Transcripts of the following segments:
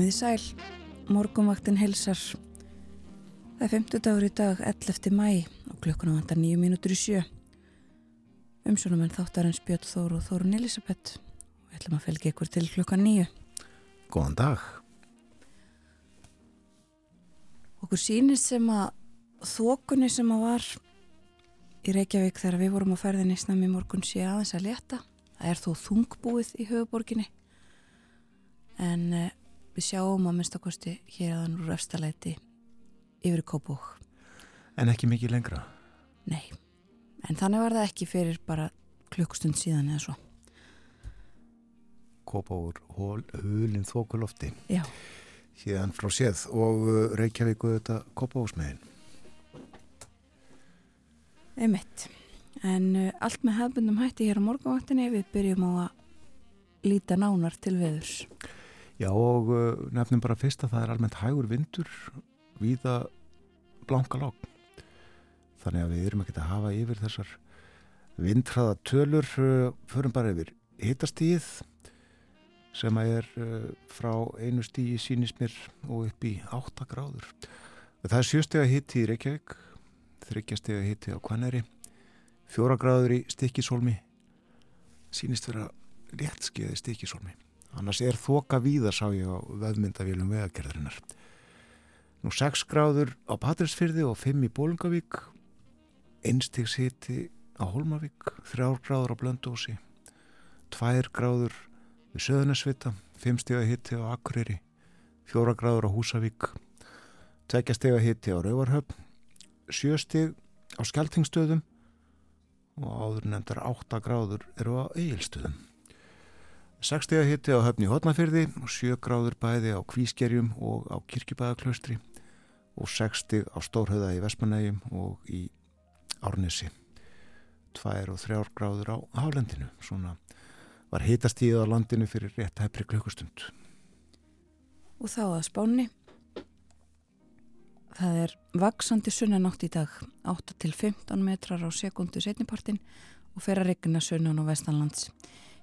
Komiði sæl, morgumvaktin helsar. Það er 50 dagur í dag, 11. mæ og klukkuna vantar 9 mínútur í sjö. Umsjónum en þáttarins Björn Þóru og Þórun Elisabeth við ætlum að felgi ykkur til klukka 9. Góðan dag. Okkur sýnist sem að þokunni sem að var í Reykjavík þegar við vorum á ferðinni snami morgun sé aðeins að leta. Það er þó þungbúið í höfuborginni en uh, við sjáum að minnstakosti hér aðan úr öfstalæti yfir Kópúk. En ekki mikið lengra? Nei, en þannig var það ekki fyrir bara klukkstund síðan eða svo. Kópúr hulinn þokulofti. Já. Híðan frá séð og uh, Reykjavík og þetta Kópúsmiðin. Einmitt. En uh, allt með hefbundum hætti hér á morgunvaktinni við byrjum á að líta nánar til veðurs. Já og uh, nefnum bara fyrst að það er almennt hægur vindur viða blanka logg. Þannig að við erum ekki að hafa yfir þessar vindhraða tölur, uh, förum bara yfir hitastíð sem að er uh, frá einu stíi sínismir og upp í 8 gráður. Það er sjöstega hitti í Reykjavík, þryggjastega hitti á Kvaneri, fjóra gráður í Stikisólmi, sínist vera léttskeiði Stikisólmi annars er þoka víða sá ég á veðmyndavélum vegagerðarinnar. Nú 6 gráður á Patrísfyrði og 5 í Bólungavík einstigs hitti á Holmavík 3 gráður á Blöndósi 2 gráður við Söðunarsvita 5 steg að hitti á Akureyri 4 gráður á Húsavík 2 steg að hitti á Rauvarhöfn 7 steg á Skeltingstöðum og áður nefndar 8 gráður eru á Egilstöðum 6 steg að hitti á höfni Hotnafyrði og 7 gráður bæði á Kvískerjum og á Kirkjubæðaklaustri og 6 steg á Stórhauða í Vestmanægjum og í Árnesi. 2 og 3 gráður á Hálendinu svona var hitastíð á landinu fyrir rétt hefri klukkustund. Og þá að spáni Það er vaksandi sunnanátt í dag 8 til 15 metrar á sekundu setnipartin og fer að regna sunnan á vestanlands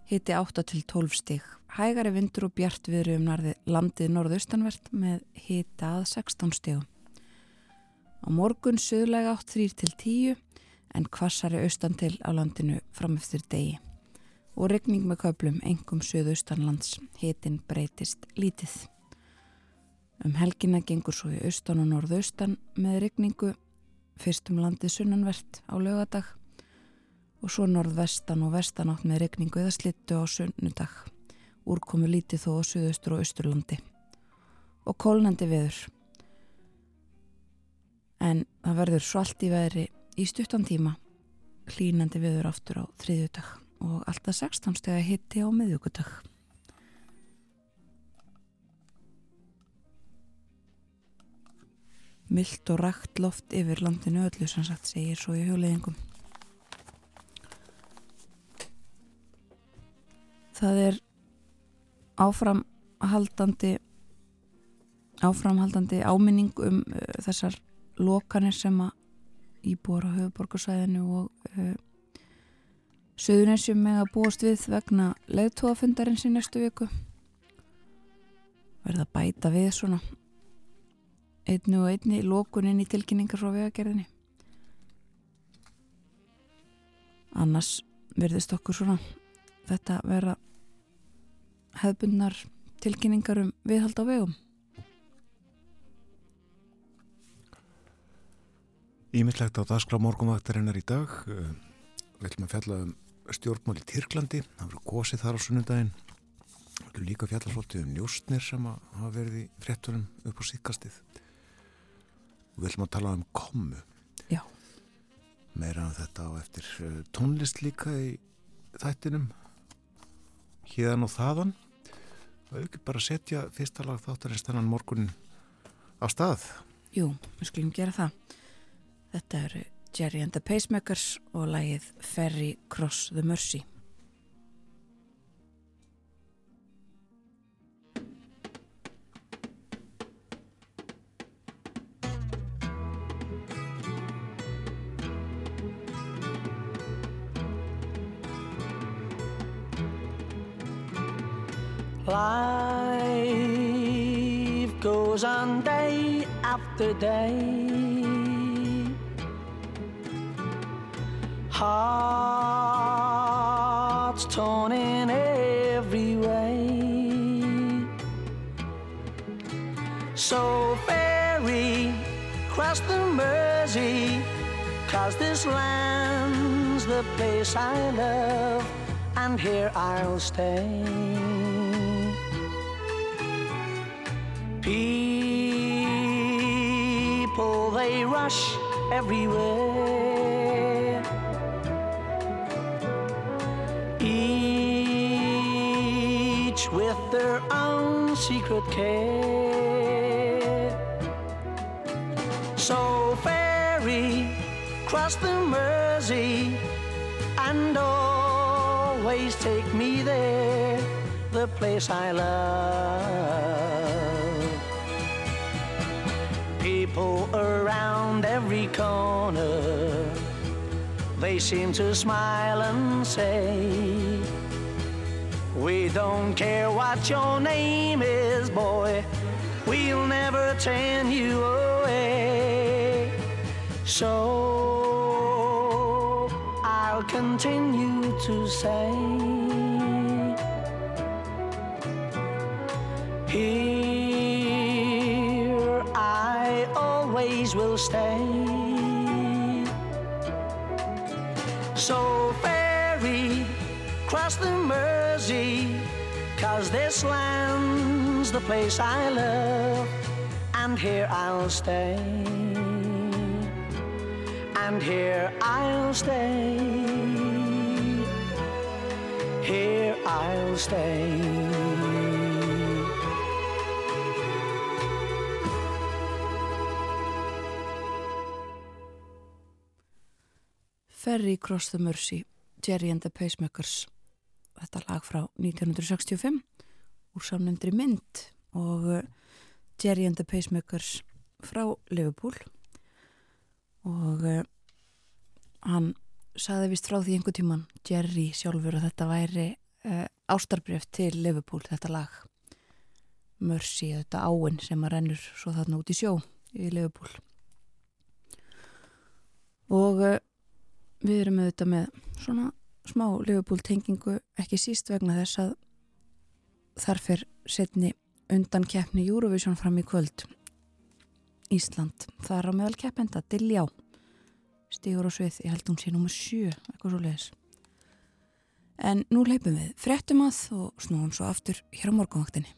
hiti 8 til 12 stig. Hægari vindur og bjart viðru um landið norðaustanvert með hita að 16 stigum. Á morgun söðlega 8 3 til 10 en kvassari austan til á landinu frameftir degi. Og regning með köplum engum söðaustanlands, hitin breytist lítið. Um helgina gengur svo í austan og norðaustan með regningu fyrstum landið sunnanvert á lögadag og svo norðvestan og vestanátt með regningu eða slittu á sunnudag. Úrkomu lítið þó á suðaustur og austurlandi. Og kólnandi veður. En það verður svalt í veðri í stuttan tíma, klínandi veður aftur á þriðjudag og alltaf 16 steg að hitti á miðjugudag. Mylt og rægt loft yfir landinu öllu sem sagt segir svo í hjóleðingum. Það er áframhaldandi áframhaldandi áminning um uh, þessar lokanir sem að íbúar á höfuborgarsvæðinu og uh, söðunessjum með að búast við vegna leðtóafundarins í næstu viku. Verða bæta við svona einnu og einni lókunin í tilkynningar frá vegagerðinni. Annars verðist okkur svona þetta vera hefðbundnar tilkynningar um viðhald á vegum? Ímyndlegt á dagskrá morgunvaktarinnar í dag eh, við ætlum að fjalla um stjórnmál í Tyrklandi það voru gósið þar á sunnundaginn Líka fjallarsvoltið um njóstnir sem hafa verið í fréttunum upp á síkastið. Og við ætlum að tala um komu. Já. Meira um þetta á eftir eh, tónlist líka í þættinum. Híðan og þaðan. Ekki bara setja fyrsta lag þáttarins þennan morgunin á stað. Jú, við skulum gera það. Þetta eru Jerry and the Pacemakers og lagið Ferry Cross the Mercy. Life goes on day after day. Hearts torn in every way. So ferry cross the Mersey, cause this land's the place I love, and here I'll stay. They rush everywhere. Each with their own secret care. So ferry, cross the Mersey, and always take me there, the place I love. People every corner, they seem to smile and say, We don't care what your name is, boy, we'll never turn you away. So I'll continue to say, cross the Mersey, cause this land's the place I love, and here I'll stay. And here I'll stay. Here I'll stay. Ferry Cross the Mercy, Jerry and the Pacemakers þetta lag frá 1965 úr samnendri mynd og uh, Jerry and the Pacemakers frá Liverpool. Og uh, hann saði vist frá því einhver tíman Jerry sjálfur að þetta væri uh, ástarbreyft til Liverpool þetta lag. Mercy, þetta áinn sem að rennur svo þarna út í sjó í Liverpool. Og við erum auðvitað með svona smá Liverpool tengingu ekki síst vegna þess að þar fyrr setni undan keppni Eurovision fram í kvöld. Ísland það er á meðal keppenda Diljá stígur og svið, ég held hún sé nummer 7 eitthvað svo leiðis en nú leipum við frettum að og snúum svo aftur hér á morgunvaktinni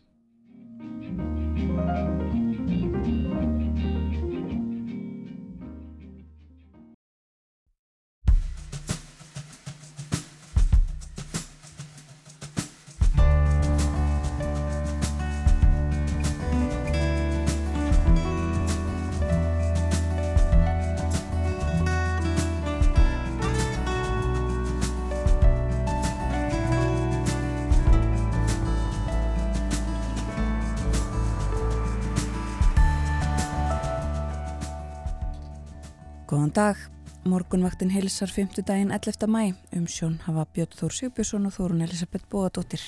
Góðan dag, morgunvaktin heilsar 5. daginn 11. mæ um sjón hafa Björn Þór Sigbjörnsson og Þórun Elisabeth Bóadóttir.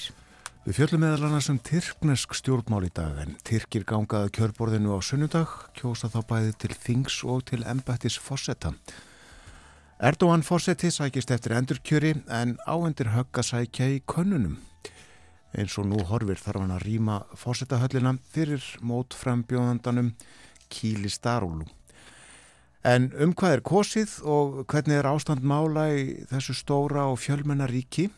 Við fjöllum meðal annars um tyrknesk stjórnmál í dag en Tyrkir gangaði kjörborðinu á sunnudag, kjósa þá bæði til Þings og til Embættis Fossetta. Erdogan Fossetti sækist eftir endurkjöri en áendir högg að sækja í könnunum. Eins og nú horfir þarf hann að rýma Fossettahöllina fyrir mótframbjóðandanum Kíli Starúlu. En um hvað er kosið og hvernig er ástand mála í þessu stóra og fjölmennaríki?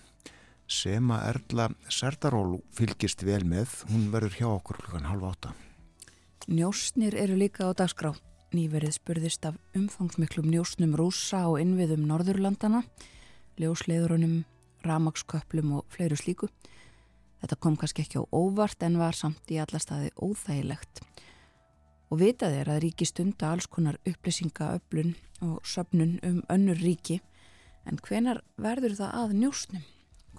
sem að Erla Serdaról fylgist vel með. Hún verður hjá okkur klukkan halv átta. Njósnir eru líka á dagskrá. Nýverið spurðist af umfangsmiklum njósnum rúsa og innviðum Norðurlandana, ljósleðurunum, ramagsköplum og fleiru slíku. Þetta kom kannski ekki á óvart en var samt í alla staði óþægilegt. Og vitað er að ríki stunda alls konar upplýsingaöflun og söpnun um önnur ríki en hvenar verður það að njósnum?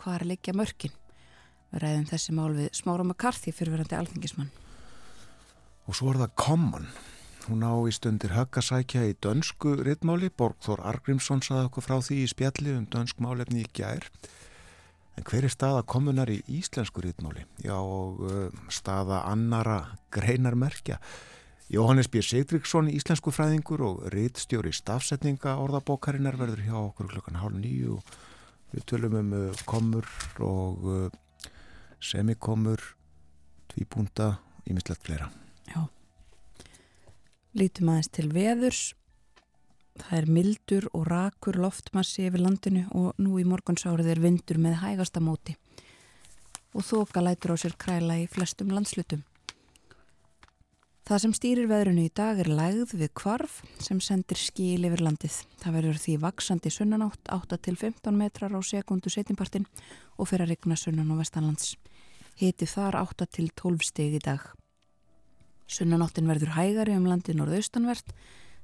Hvar leikja mörkin? Við ræðum þessi mál við Smára McCarthy fyrirverandi alþingismann. Og svo er það Common. Hún á í stundir höggasækja í dönsku rittmáli. Borgþór Argrímsson saði okkur frá því í spjalli um dönsk málefni í gær. En hver er staða kommunar í íslensku rittmáli? Já, uh, staða annara greinarmerkja. Jóhannes B. Sigdriksson, íslensku fræðingur og rittstjóri stafsetninga orðabókarinnar verður hjá okkur klukkan hálf nýju og við tölum um uh, komur og uh, semikomur, tvíbúnda, ímislegt fleira. Já. Lítum aðeins til veðurs. Það er mildur og rakur loftmassi yfir landinu og nú í morgunsárið er vindur með hægasta móti. Og þoka lætur á sér kræla í flestum landslutum. Það sem stýrir veðrunu í dag er lægð við kvarf sem sendir skíl yfir landið. Það verður því vaksandi sunnanátt 8-15 metrar á sekundu setjumpartin og fyrir að regna sunnan á vestanlands. Hiti þar 8-12 steg í dag. Sunnanáttin verður hægari um landið norðaustanvert.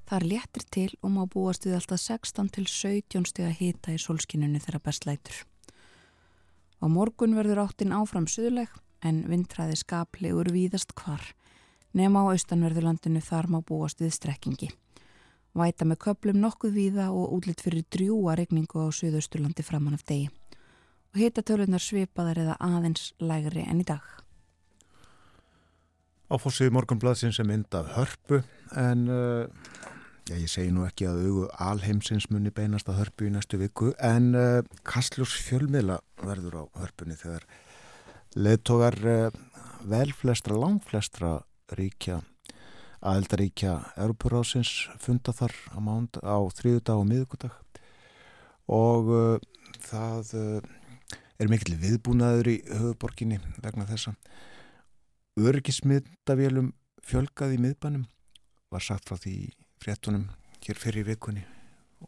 Það er léttir til og má búast við alltaf 16-17 steg að hita í solskinunni þegar best lætur. Á morgun verður áttin áfram suðleg en vindræði skaplegur víðast hvar. Nefn á austanverðurlandinu þar má búast við strekkingi. Væta með köplum nokkuð víða og útlitt fyrir drjúa regningu á Suðausturlandi framann af degi. Og hitatölunar svipaðar eða aðeins lægri enn í dag. Áfórsið morgunbladsins er myndað hörpu en uh, já, ég segi nú ekki að augu alheimsins muni beinast að hörpu í næstu viku en uh, Kastljós fjölmiðla verður á hörpunni þegar leðtogar uh, velflestra, langflestra ríkja aðeldaríkja Europurásins funda þar á, á þriðudag og miðugudag og það er mikil viðbúnaður í höfuborginni vegna þessa. Örgismiðdavélum fjölgað í miðbænum var sagt frá því fréttunum hér fyrir vikunni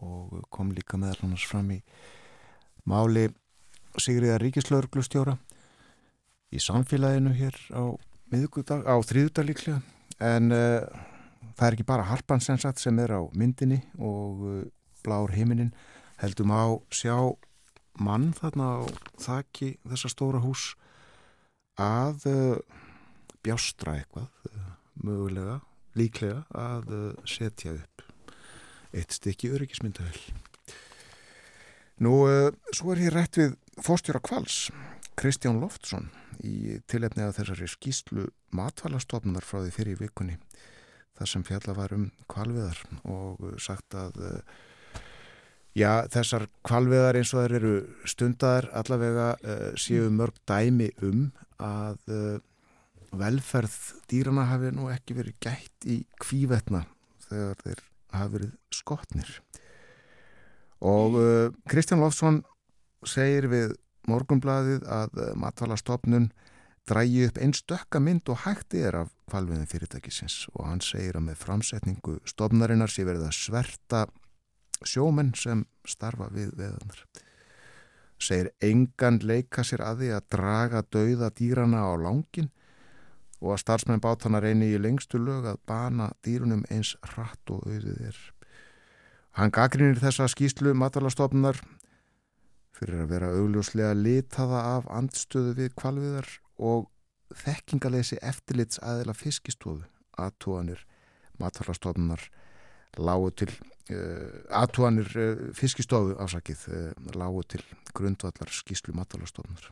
og kom líka meðal hannars fram í máli Sigriða Ríkislauglustjóra í samfélaginu hér á, á þrýðudag líklega en uh, það er ekki bara harpan sem er á myndinni og uh, blár heiminin heldum á sjá mann þarna á þakki þessa stóra hús að uh, bjástra eitthvað mögulega, líklega að setja upp eitt stykki öryggismyndavel Nú, svo er hér rétt við fórstjóra kvals Kristján Loftsson í tilefni að þessari skýslu matvælastofnunar frá því fyrir vikunni þar sem fjalla var um kvalviðar og sagt að já, þessar kvalviðar eins og þær eru stundar allavega séu mörg dæmi um að velferð dýrana hafi nú ekki verið gætt í kvívetna þegar þeir hafi verið skotnir. Og uh, Kristján Lofsson segir við morgunbladið að uh, matvalastofnun drægi upp einn stökka mynd og hætti er af kvalviðin fyrirtækisins og hann segir að með framsetningu stofnarinnar sé verið að sverta sjómenn sem starfa við veðanar segir engan leika sér að því að draga dauða dýrana á langin og að starfsmenn bátana reyni í lengstu lög að bana dýrunum eins hratt og auðið er. Hann gaggrinir þessa skýslu matalastofnar fyrir að vera augljóslega litaða af andstöðu við kvalviðar og þekkingalesi eftirlits aðila fiskistofu aðtúanir matalastofnar lágu til uh, aðtúanir uh, fiskistofu ásakið uh, lágu til grundvallar skýslu matalastofnar.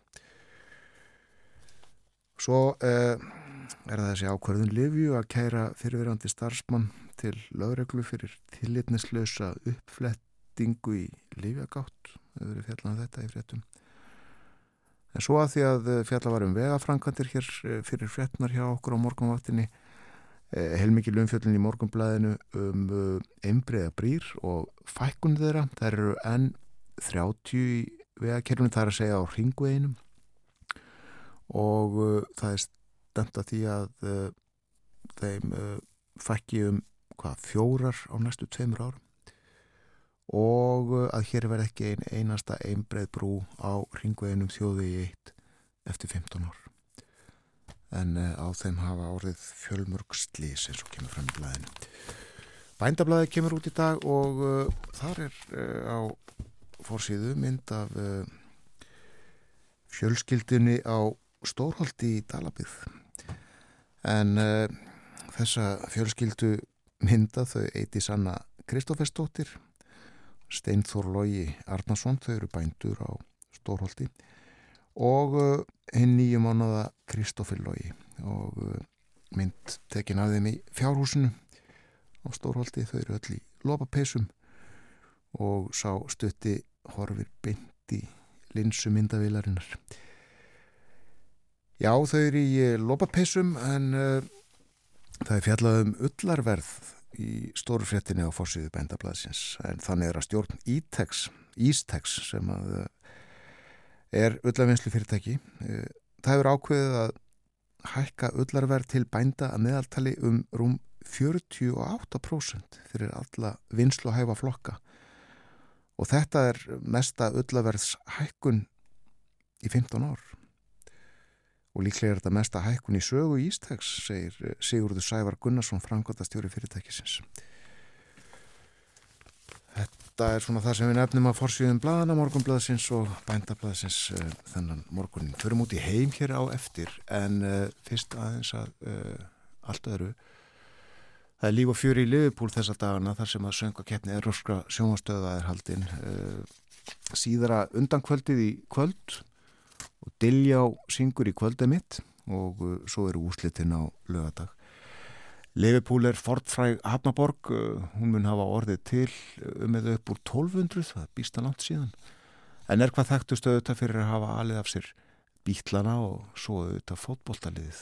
Svo er það þessi ákvarðun Livju að kæra fyrirverandi starfsmann til lögreglu fyrir tillitnislösa uppflettingu í Livjagátt þau verið fjallan um þetta í fréttum. En svo að því að fjalla var um vegafrankandir hér eh, fyrir fréttnar hjá okkur á morgunvaktinni eh, heilmikið lumfjöllin í morgunblæðinu um einbreiða brýr og fækkun þeirra. Þær eru enn 30 í vegakerfinu þar að segja á ringveginum og uh, það er stemt að því að uh, þeim uh, fækki um hvað, fjórar á næstu tveimur árum og uh, að hér verð ekki ein einasta einbreið brú á ringveginum þjóði í eitt eftir 15 ár. En uh, á þeim hafa orðið fjölmörg slís eins og kemur fram í blæðinu Bændablaði kemur út í dag og uh, þar er uh, á fórsíðu mynd af uh, fjölskyldunni á Stórholti í Dalabið en uh, þessa fjölskyldu mynda þau eiti sanna Kristófersdóttir Steinþór Lógi Arnason, þau eru bændur á Stórholti. Og uh, hinn nýju mánuða Kristófer Lógi og uh, mynd tekin af þeim í fjárhúsinu á Stórholti, þau eru öll í lopapeisum og sá stutti horfir í linsu myndavilarinnar. Já, þau eru í eh, lopapeisum en uh, það er fjallað um ullarverð í stóru fréttinni á fórsíðu bændablaðsins en þannig er að stjórn Ítex, Ístex sem að uh, er ullarvinnslu fyrirtæki. Uh, það hefur ákveðið að hækka ullarverð til bænda að meðaltali um rúm 48% fyrir alla vinslu að hæfa flokka og þetta er mesta ullarverðs hækkun í 15 ár og líklega er þetta mesta hækkun í sögu Ístegs, segir Sigurður Sævar Gunnarsson, framkvæmtastjóri fyrirtækisins. Þetta er svona það sem við nefnum að forsýðum bladana morgunbladasins og bændabladasins uh, þennan morgunin. Förum út í heim hér á eftir en uh, fyrst aðeins að allt öðru Það er líf og fjöri í Liverpool þessa dagana þar sem að söngakeppni Eróskra sjónastöða er haldinn síðara undankvöldið í kvöld og Diljá syngur í kvöldið mitt og uh, svo eru úslitinn á lögadag. Liverpool er fortfræg Hafnaborg, uh, hún mun hafa orðið til um eða upp úr 1200, það er býsta langt síðan. En er hvað þekktu stöðuta fyrir að hafa alið af sér bítlana og svo auðvitað fótbolltaliðið.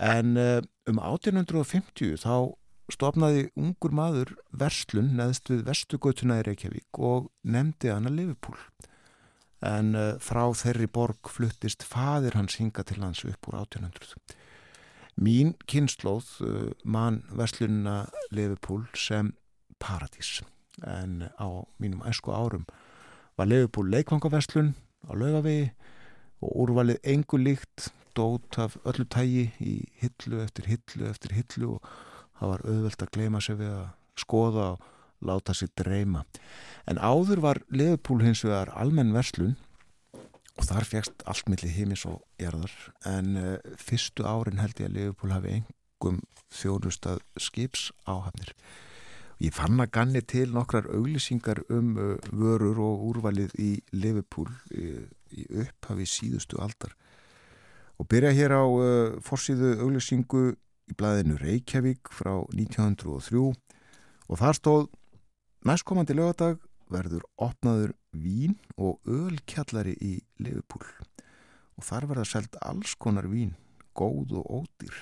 En uh, um 1850 þá stopnaði ungur maður verslun neðst við vestugötuna í Reykjavík og nefndi hana Liverpool en uh, frá þeirri borg fluttist fadir hans hinga til hans upp úr 1800. Mín kynnslóð uh, mann verslunina Liverpool sem paradís en á mínum æsku árum var Liverpool leikvangaverslun á laugavegi og úrvalið engu líkt dót af öllu tægi í hillu eftir hillu eftir hillu og það var auðvelt að gleima sig við að skoða og láta sig dreyma. En áður var Leifupúl hins vegar almenn verslun og þar fegst allt millir heimis og erðar en uh, fyrstu árin held ég að Leifupúl hafi engum þjónustað skips áhafnir. Ég fann að ganni til nokkrar auglýsingar um uh, vörur og úrvalið í Leifupúl uh, í upphafi síðustu aldar og byrja hér á forsýðu auglýsingu í blæðinu Reykjavík frá 1903 og þar stóð Næstkomandi lögadag verður opnaður vín og ölkjallari í Liverpool. Og þar verða selt alls konar vín, góð og ódýr.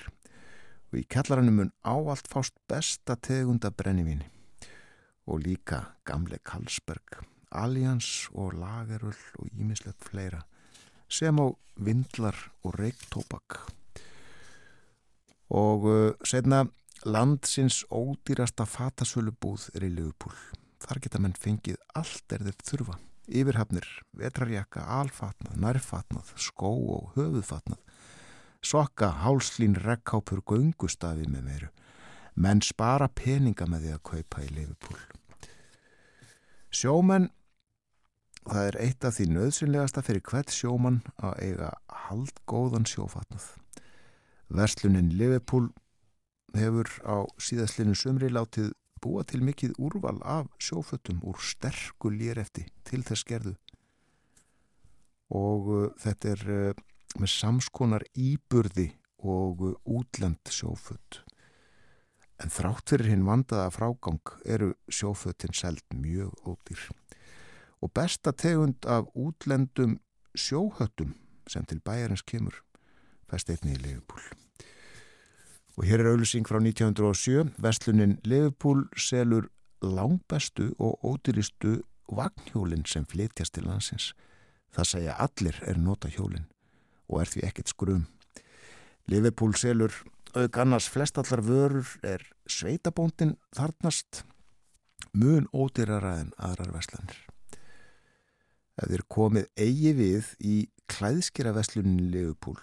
Og í kjallaranum mun áallt fást besta tegunda brennivíni. Og líka gamle Karlsberg, Allians og Lageröll og ímislegt fleira sem á vindlar og reiktópak og uh, setna Landsins ódýrasta fatasölubúð er í Liverpool. Þar geta menn fengið allt er þeir þurfa. Yfirhafnir, vetrarjaka, alfatnað, nærfatnað, skó og höfuðfatnað. Sokka, hálslín, rekkápur, göngustafi með meiru. Menn spara peninga með því að kaupa í Liverpool. Sjómenn, það er eitt af því nöðsynlegasta fyrir hvert sjómann að eiga haldgóðan sjófatnað. Verslunin Liverpool hefur á síðastlinu sömri látið búa til mikið úrval af sjófötum úr sterku lérefti til þess gerðu. Og uh, þetta er uh, með samskonar íburði og uh, útlend sjóföt. En þrátt fyrir hinn vandaða frágang eru sjófötin seld mjög ódýr. Og besta tegund af útlendum sjóhöttum sem til bæjarins kemur fæst einni í Leifupúl Og hér er auðlusing frá 1907. Vestlunin Liverpool selur langbestu og ódýristu vagnhjólinn sem flytjast til landsins. Það segja allir er nota hjólinn og er því ekkert skrum. Liverpool selur auk annars flestallar vörur er sveitabóndin þarnast mun ódýrara en aðrar veslanir. Ef þér komið eigi við í klæðskera vesluninni Liverpool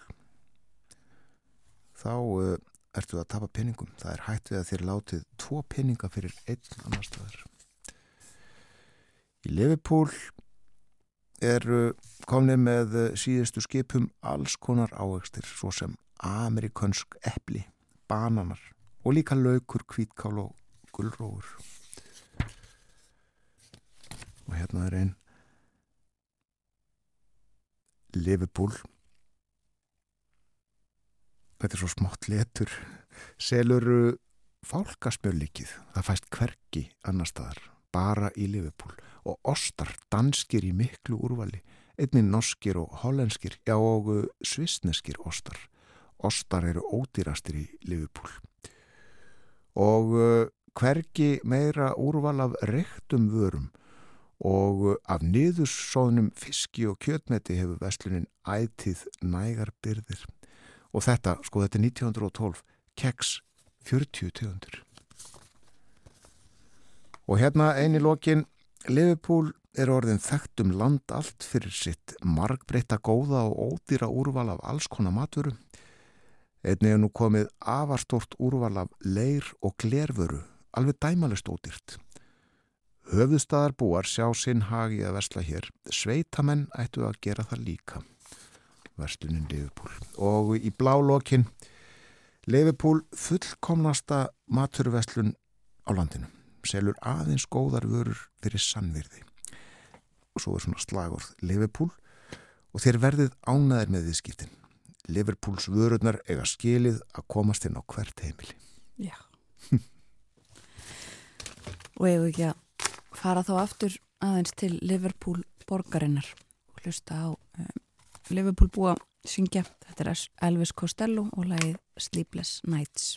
þá uh, ertu að tapa peningum. Það er hægt við að þér látið tvo peninga fyrir einn annar staðar. Í Liverpool eru komnið með síðustu skipum alls konar ávegstir svo sem amerikansk epli, bananar og líka laukur, kvítkál og gullrófur. Og hérna er einn Liverpool þetta er svo smátt letur selur fálkasmjörlikið það fæst hverki annar staðar bara í Liverpool. Og ostar danskir í miklu úrvali einnig norskir og hollenskir já og svisneskir ostar. Ostar eru ódýrastir í Liverpool. Og hverki meira úrval af rektum vörum og af niðursóðnum fiski og kjötmeti hefur veslunin ætið nægar byrðir og þetta, sko þetta er 1912 keks 40 tegundur og hérna eini lokin Liverpool er orðin þekkt um land allt fyrir sitt margbreyta góða og ódýra úrval af alls konar maturu einni er nú komið afarstort úrval af leir og glervöru alveg dæmalist ódýrt. Höfðustadar búar sjá sinn hagi að versla hér. Sveitamenn ættu að gera það líka verslunin Liverpool. Og í blálokkin Liverpool fullkomnasta maturverslun á landinu. Selur aðeins góðar vörur fyrir sannvirði. Og svo er svona slagorð Liverpool. Og þeir verðið ánaðir með viðskiptin. Liverpools vörurnar eiga skilið að komast inn á hvert heimili. Já. Og eigum ekki að fara þá aftur aðeins til Liverpool borgarinnar og hlusta á um, Liverpool búa syngja. Þetta er Elvis Costello og lagið Sleepless Nights.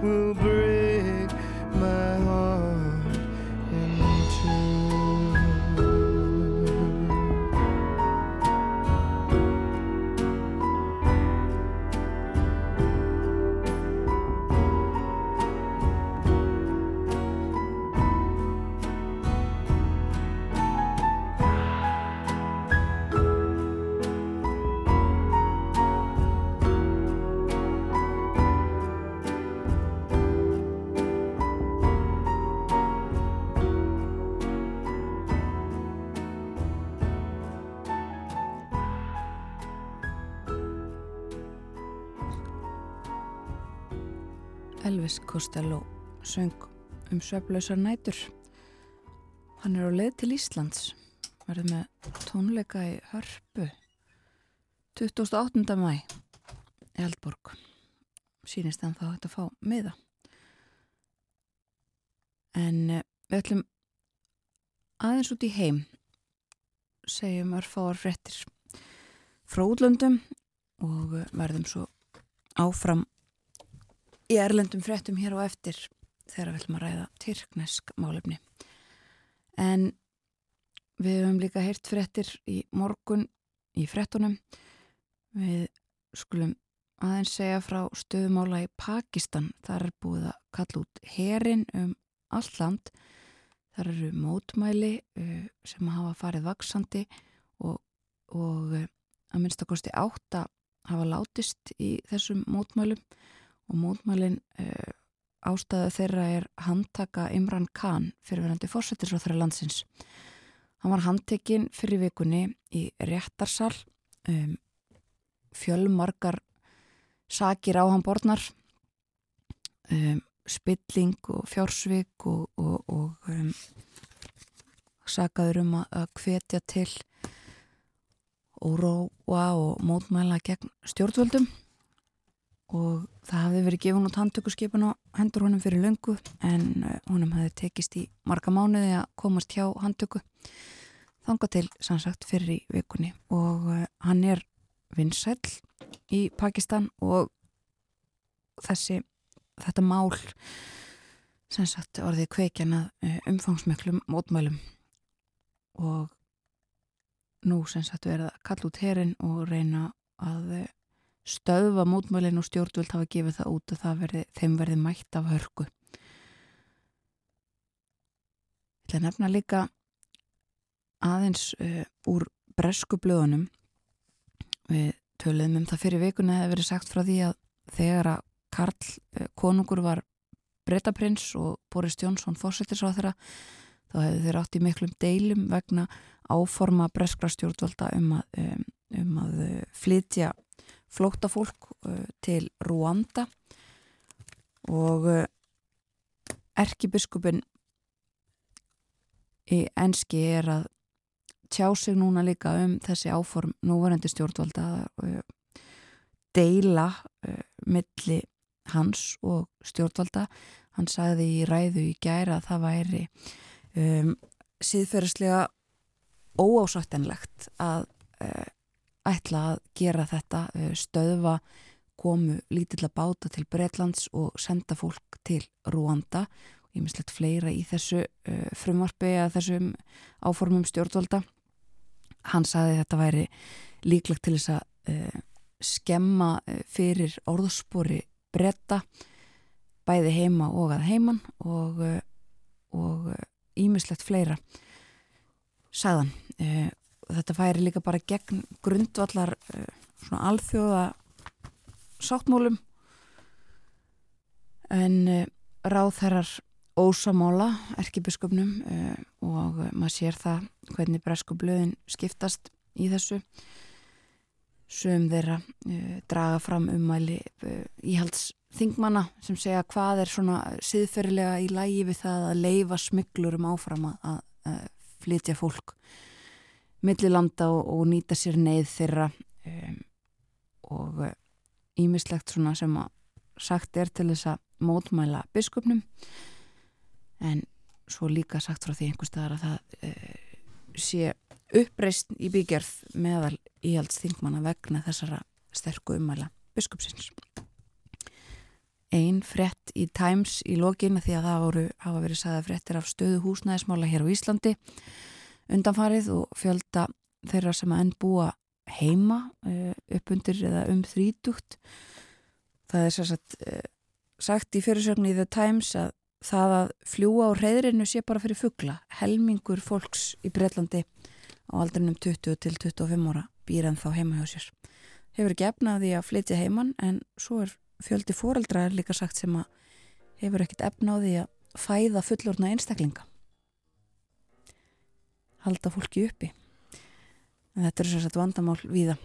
Blue Costello söng um söflausar nætur. Hann er á leið til Íslands, verður með tónleika í Hörpu 28. mæ Eldborg. Sýnist en þá þetta að fá miða. En eh, við ætlum aðeins út í heim, segjum örfáar fréttir frá útlöndum og eh, verðum svo áfram í erlendum fréttum hér á eftir þegar við ætlum að ræða tyrknesk málefni. En við höfum líka heyrt fréttir í morgun í fréttunum. Við skulum aðeins segja frá stöðumála í Pakistan. Þar er búið að kalla út herin um allt land. Þar eru mótmæli sem hafa farið vaksandi og, og að minnstakosti átta hafa látist í þessum mótmælum og mótmælin uh, ástæðu þeirra er handtaka Imran Khan fyrirverandi fórsetisráþara landsins. Hann var handtekinn fyrir vikunni í réttarsal, um, fjölmarkar sakir á hann borðnar, um, spilling og fjársvik og, og, og um, sakaður um að hvetja til óróa og mótmæla gegn stjórnvöldum og það hafði verið gefun út handtökuskipun á hendur honum fyrir löngu en eh, honum hefði tekist í marga mánuði að komast hjá handtöku þanga til sannsagt fyrir í vikunni. Og uh, hann er vinsæl í Pakistan og þessi þetta mál sannsagt orðið kveikjan að uh, umfangsmeklum mótmælum. Og nú sannsagt verða að kalla út herin og reyna að stöðva mótmælinn og stjórnvöld hafa gefið það út og það verði, þeim verði mætt af hörku. Ég ætla að nefna líka aðeins uh, úr bresku blöðunum. Við töluðum um það fyrir vikuna hefur verið sagt frá því að þegar að Karl uh, konungur var breytaprins og Boris Jónsson fórsettisráð þeirra þá hefur þeir átt í miklum deilum vegna áforma breskra stjórnvalda um að, um, um að flytja flóttafólk uh, til Rwanda og uh, erkibiskupin í enski er að tjá sig núna líka um þessi áform núvarendi stjórnvalda að uh, deila milli hans og stjórnvalda. Hann sagði í ræðu í gæra að það væri um, síðferðislega óásáttenlegt að uh, ætla að gera þetta uh, stöðva komu lítilla báta til Breitlands og senda fólk til Rúanda. Og ég mislegt fleira í þessu uh, frumvarfi að þessum áformum stjórnvalda. Hann sagði að þetta væri líklegt til þess að uh, skemma fyrir orðspori bretta bæði heima og að heiman og ímislegt fleira sagðan þetta færi líka bara gegn grundvallar svona alþjóða sáttmólum en ráðherrar ósamála erkibiskupnum og maður sér það hvernig bresku blöðin skiptast í þessu. Sem þeirra draga fram umæli íhalds þingmanna sem segja hvað er svona siðferðilega í lægi við það að leifa smyglur um áfram að, að flytja fólk millilanda og, og nýta sér neyð þeirra um, og ímislegt svona sem að sagt er til þess að mótmæla biskupnum. En svo líka sagt frá því einhver staðar að það uh, sé uppreist í byggjarð meðal íhaldsþingmanna vegna þessara sterku umæla biskupsins. Einn frett í Times í lokinu því að það voru, hafa verið sagða frettir af stöðu húsnæðismála hér á Íslandi undanfarið og fjölda þeirra sem enn búa heima uh, upp undir eða um þrítugt. Það er sagt, uh, sagt í fyrirsögnu í The Times að það að fljúa á reyðrinu sé bara fyrir fuggla helmingur fólks í Breitlandi á aldrinum 20 til 25 ára býr en þá heima hjá sér. Hefur ekki efnaði að flytja heiman en svo er fjöldi fóreldra er líka sagt sem að hefur ekkert efnáði að fæða fullorna einstaklinga halda fólki uppi en þetta er sérstaklega vandamál víða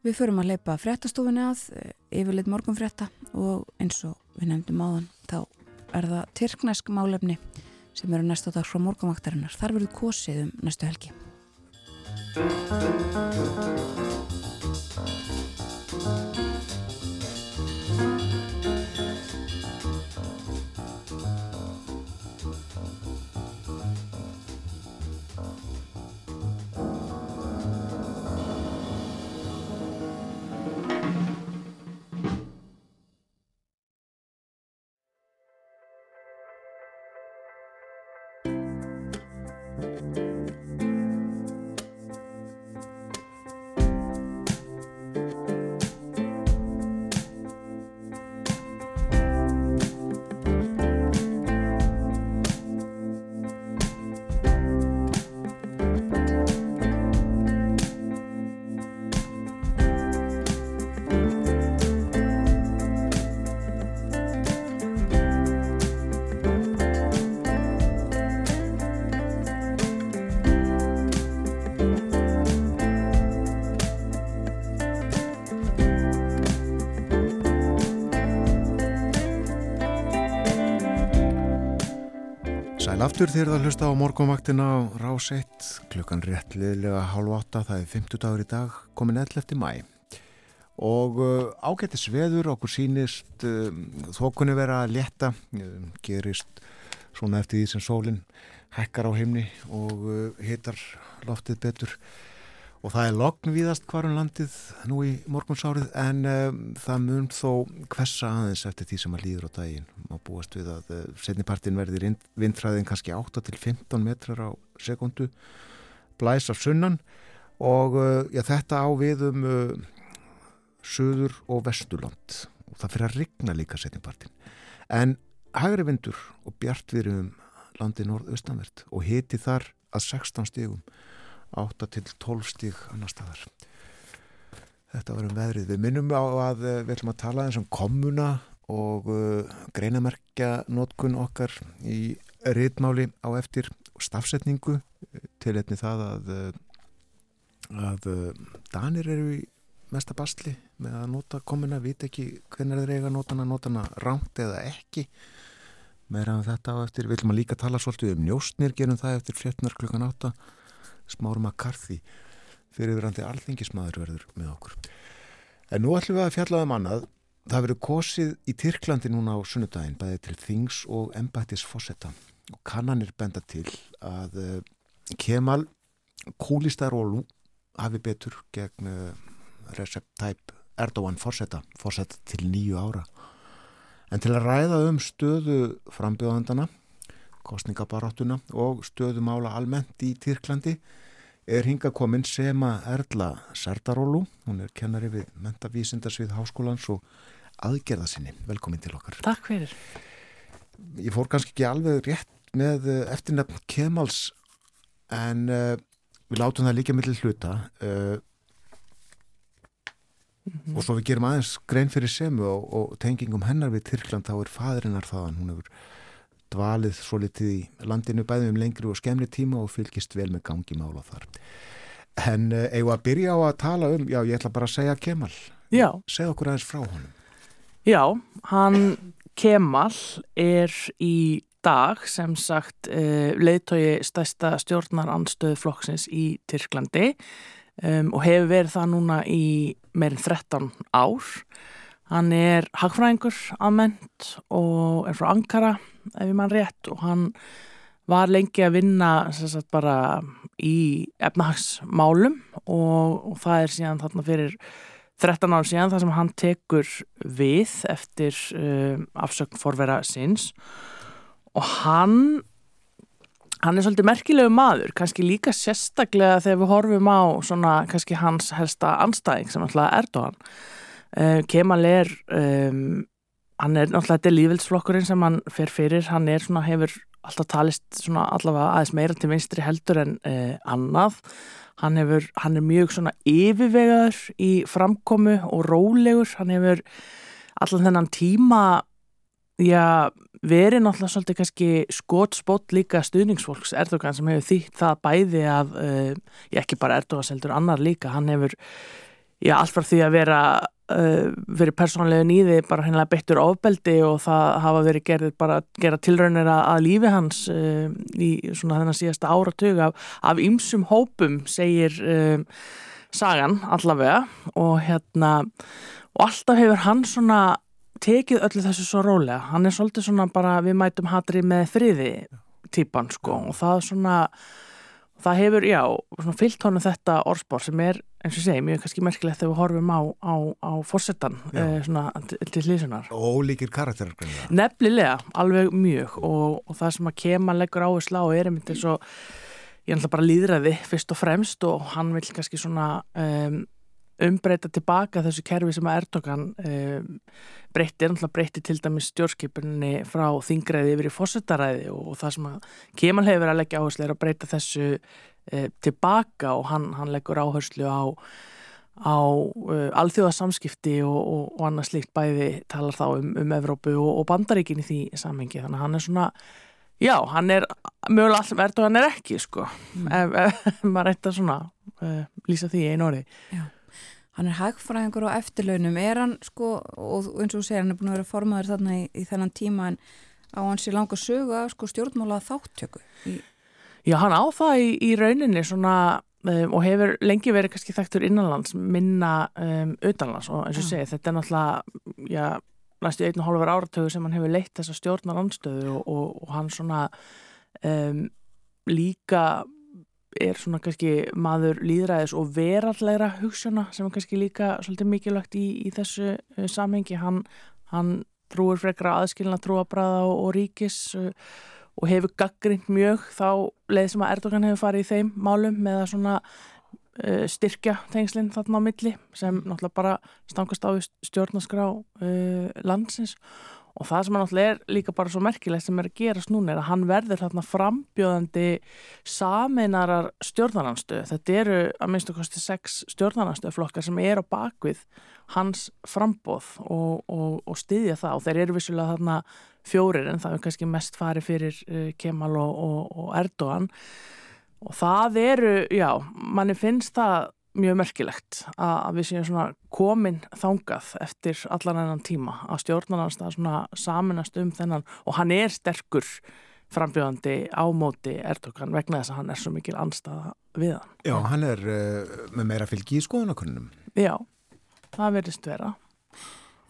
Við förum að leipa fréttastofunni að yfirleitt morgunfrétta og eins og við nefndum áðan þá er það tyrknesk málefni sem eru næst á dag frá morgunvaktarinnar. Þar verður kosið um næstu helgi. Sæl aftur þegar það hlusta á morgunvaktina á Rás 1 klukkan réttliðlega hálf átta það er 50 dagur í dag komin 11. mæ og uh, ágættis veður okkur sínist uh, þokunni vera að létta uh, gerist svona eftir því sem sólinn hekkar á heimni og uh, hitar loftið betur og það er logn víðast hvarum landið nú í morgunsárið en um, það mun þó hversa aðeins eftir því sem að líður á daginn. Má búast við að uh, setnipartin verði vindfræðin kannski 8 til 15 metrar á sekundu blæs af sunnan. Og uh, já, þetta á við um uh, söður og vesturland. Og það fyrir að rigna líka setnipartin en hægri vindur og bjart við um landi norðaustanvert og hiti þar að 16 stígum 8 til 12 stíg annar staðar. Þetta var um veðrið. Við minnum á að uh, við ætlum að tala eins um komuna og uh, greinamerkja notkun okkar í riðmáli á eftir stafsetningu til einni það að, að Danir eru í mesta bastli með að nota komuna, vit ekki hvernig þeir eiga notana, notana ránt eða ekki meira um þetta á eftir. Við ætlum að líka tala svolítið um njóstnir, gerum það eftir fréttnar klukkan 8 Smárum karði fyrirverandi alþingismadur verður með okkur. En nú ætlum við að fjalla um annað. Það verður kosið í Tyrklandi núna á sunnudaginn, bæðið til Þings og Embættis Fossetta. Og kannanir benda til að uh, Kemal Kúlistarólu hafi betur gegn uh, Recep Tayyip Erdogan Fossetta, Fossetta til nýju ára. En til að ræða um stöðu frambjóðandana kostningabaráttuna og stöðumála almennt í Tyrklandi er hinga komin Sema Erla Serdarólu, hún er kennari við mentavísindarsvið háskólans og aðgerða sinni. Velkomin til okkar. Takk fyrir. Ég fór kannski ekki alveg rétt með eftirnefn Kemals en uh, við látum það líka millir hluta uh, mm -hmm. og svo við gerum aðeins grein fyrir Semu og, og tengingum hennar við Tyrkland þá er fadrinnar þaðan, hún hefur dvalið svo litið í landinu bæðum um lengri og skemmri tíma og fylgist vel með gangi mála þar. En uh, eigum að byrja á að tala um, já ég ætla bara að segja Kemal. Já. Segð okkur aðeins frá honum. Já, hann Kemal er í dag sem sagt uh, leiðtogi stærsta stjórnarandstöðu flokksins í Tyrklandi um, og hefur verið það núna í meirinn 13 ár. Hann er hagfræðingur aðment og er frá Ankara ef ég mann rétt og hann var lengi að vinna sagt, bara í efnahagsmálum og, og það er síðan þarna fyrir 13 ár síðan þar sem hann tekur við eftir um, afsökn forvera síns. Og hann hann er svolítið merkilegu maður kannski líka sérstaklega þegar við horfum á svona kannski hans helsta anstæðing sem alltaf Erdogan. Uh, Kemal er um, hann er náttúrulega þetta lífildsflokkurinn sem hann fer fyrir, hann er svona hefur alltaf talist svona allavega aðeins meira til vinstri heldur en uh, annað. Hann hefur, hann er mjög svona yfirvegaður í framkomu og rólegur, hann hefur allan þennan tíma já, verið náttúrulega svolítið kannski skotspott líka stuðningsfólks Erdogan sem hefur þýtt það bæði uh, ég ekki bara Erdogan seldur annar líka, hann hefur já, allt frá því að vera verið persónlega nýði bara hennilega beittur ofbeldi og það hafa verið gerðið bara gera tilraunir að, að lífi hans uh, í svona þennan síðasta áratug af, af ymsum hópum segir um, sagan allavega. Og hérna og alltaf hefur hann svona tekið öllu þessu svo rólega. Hann er svolítið svona bara við mætum hatri með friði típan sko. Og það svona það hefur, já, svona fyllt honum þetta orðspor sem er, eins og segi, mjög kannski merkilegt þegar við horfum á, á, á fórsetan eh, svona til, til lýsunar Og ólíkir karakterar. Nefnilega, alveg mjög. Og, og það sem að kema leggur áherslu á er einmitt eins og ég ætla bara að líðræði fyrst og fremst og hann vil kannski svona um, umbreyta tilbaka þessu kerfi sem að Erdogan um, breytti, er náttúrulega breytti til dæmis stjórnskipunni frá þingræði yfir í fósetaræði og, og það sem að Kemal hefur að leggja áherslu er að breyta þessu uh, tilbaka og hann, hann leggur áherslu á á uh, alþjóðasamskipti og, og, og annað slíkt bæði talar þá um, um Evrópu og, og Bandaríkin í því samhengi. Þannig að hann er svona já, hann er mögulega allt sem Erdogan er ekki sko, ef, ef maður reynt að svona uh, lýsa því einu orði Hann er hagfræðingur á eftirlaunum, er hann sko, og eins og þú segir, hann er búin að vera formaður þarna í, í þennan tíma en á hans í langa sögu að sko stjórnmála þáttöku. Í, Já, hann á það í, í rauninni svona um, og hefur lengi verið kannski þekktur innanlands minna um, utanlands og eins og Já. segi, þetta er náttúrulega já, næstu einn og hálfur áratögu sem hann hefur leitt þessa stjórnar anstöðu og, og, og hann svona um, líka er svona kannski maður líðræðis og verallegra hugssjóna sem er kannski líka svolítið mikilvægt í, í þessu uh, samhengi. Hann, hann trúir frekra aðskilna trúabræða og, og ríkis uh, og hefur gaggrind mjög þá leið sem að Erdogan hefur farið í þeim málum með að svona uh, styrkja tengslinn þarna á milli sem náttúrulega bara stangast á stjórnaskrá uh, landsins og það sem hann náttúrulega er líka bara svo merkilegt sem er að gerast núna er að hann verður þarna frambjóðandi sameinarar stjórnarnanstöð þetta eru að minnstu kosti sex stjórnarnanstöðflokkar sem eru á bakvið hans frambóð og, og, og styðja það. Og þeir eru vissulega þarna fjórir en það er kannski mest farið fyrir uh, Kemal og, og Erdogan. Og það eru, já, manni finnst það mjög merkilegt að, að við séum svona komin þangað eftir allan ennan tíma að stjórnarnarstað svona saminast um þennan og hann er sterkur frambjóðandi á móti Erdogan vegna þess að hann er svo mikil anstaða við hann. Já, hann er uh, með meira fylgi í skoðanakunnum. Já, það verðist vera.